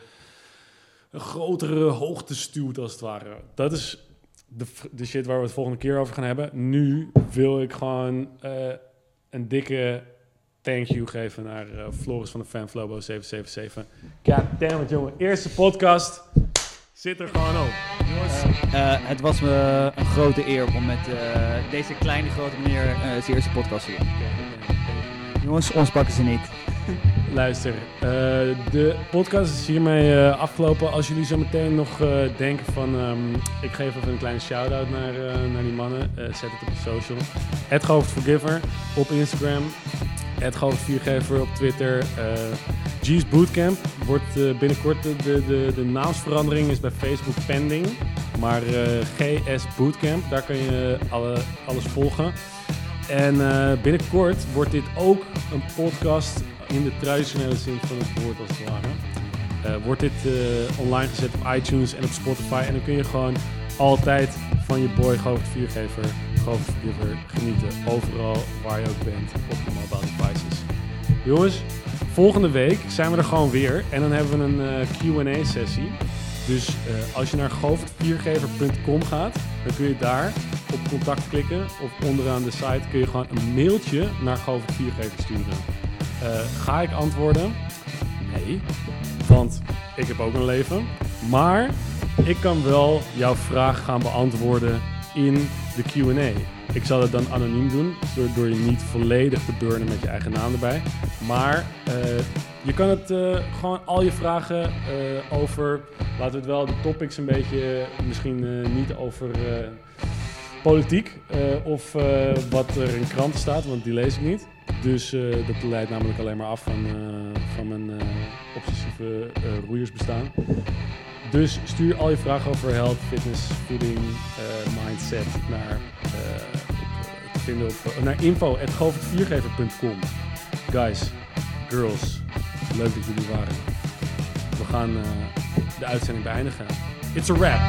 S1: een grotere hoogte stuwt als het ware. Dat is de, de shit waar we het volgende keer over gaan hebben. Nu wil ik gewoon een dikke thank you geven naar eh, Floris van de Fanflobo 777. God damn it, jongen. Eerste podcast. Zit er gewoon op. Jongens.
S2: Eh, het was me een grote eer om met eh, deze kleine grote meneer eh zijn eerste podcast te doen. Jongens, ons pakken ze niet.
S1: Luister, eh, de podcast is hiermee eh, afgelopen. Als jullie zo meteen nog eh, denken van... ehm, ik geef even een kleine shout-out naar, naar die mannen. zet het op je social. Het Forgiver op Instagram. Het Viergever op Twitter. G's Bootcamp wordt binnenkort... De, de, de, de naamsverandering is bij Facebook pending. Maar GS Bootcamp, daar kun je alle, alles volgen. En eh, binnenkort wordt dit ook een podcast in de traditionele zin van het woord als het ware. Eh, wordt dit eh, online gezet op iTunes en op Spotify. En dan kun je gewoon altijd van je boy Govert Viergever, Govert Viergever genieten. Overal waar je ook bent op je mobile devices. Jongens, volgende week zijn we er gewoon weer. En dan hebben we een Q&A sessie. Dus eh, als je naar govertviergever.com gaat, dan kun je daar op contact klikken. Of onderaan de site kun je gewoon een mailtje naar Govert Viergever sturen. Eh, ga ik antwoorden? Nee, want ik heb ook een leven. Maar ik kan wel jouw vraag gaan beantwoorden in de Q&A. Ik zal het dan anoniem doen, door, je niet volledig te burnen met je eigen naam erbij. Maar eh, je kan het eh, gewoon al je vragen eh, over, laten we het wel de topics een beetje, misschien niet over politiek of wat er in kranten staat, want die lees ik niet. Dus dat leidt namelijk alleen maar af van, van mijn obsessieve roeiersbestaan. Dus stuur al je vragen over health, fitness, voeding, eh, mindset naar, eh, op, eh, naar. Guys, girls, leuk dat jullie waren. We gaan de uitzending beëindigen. It's a wrap.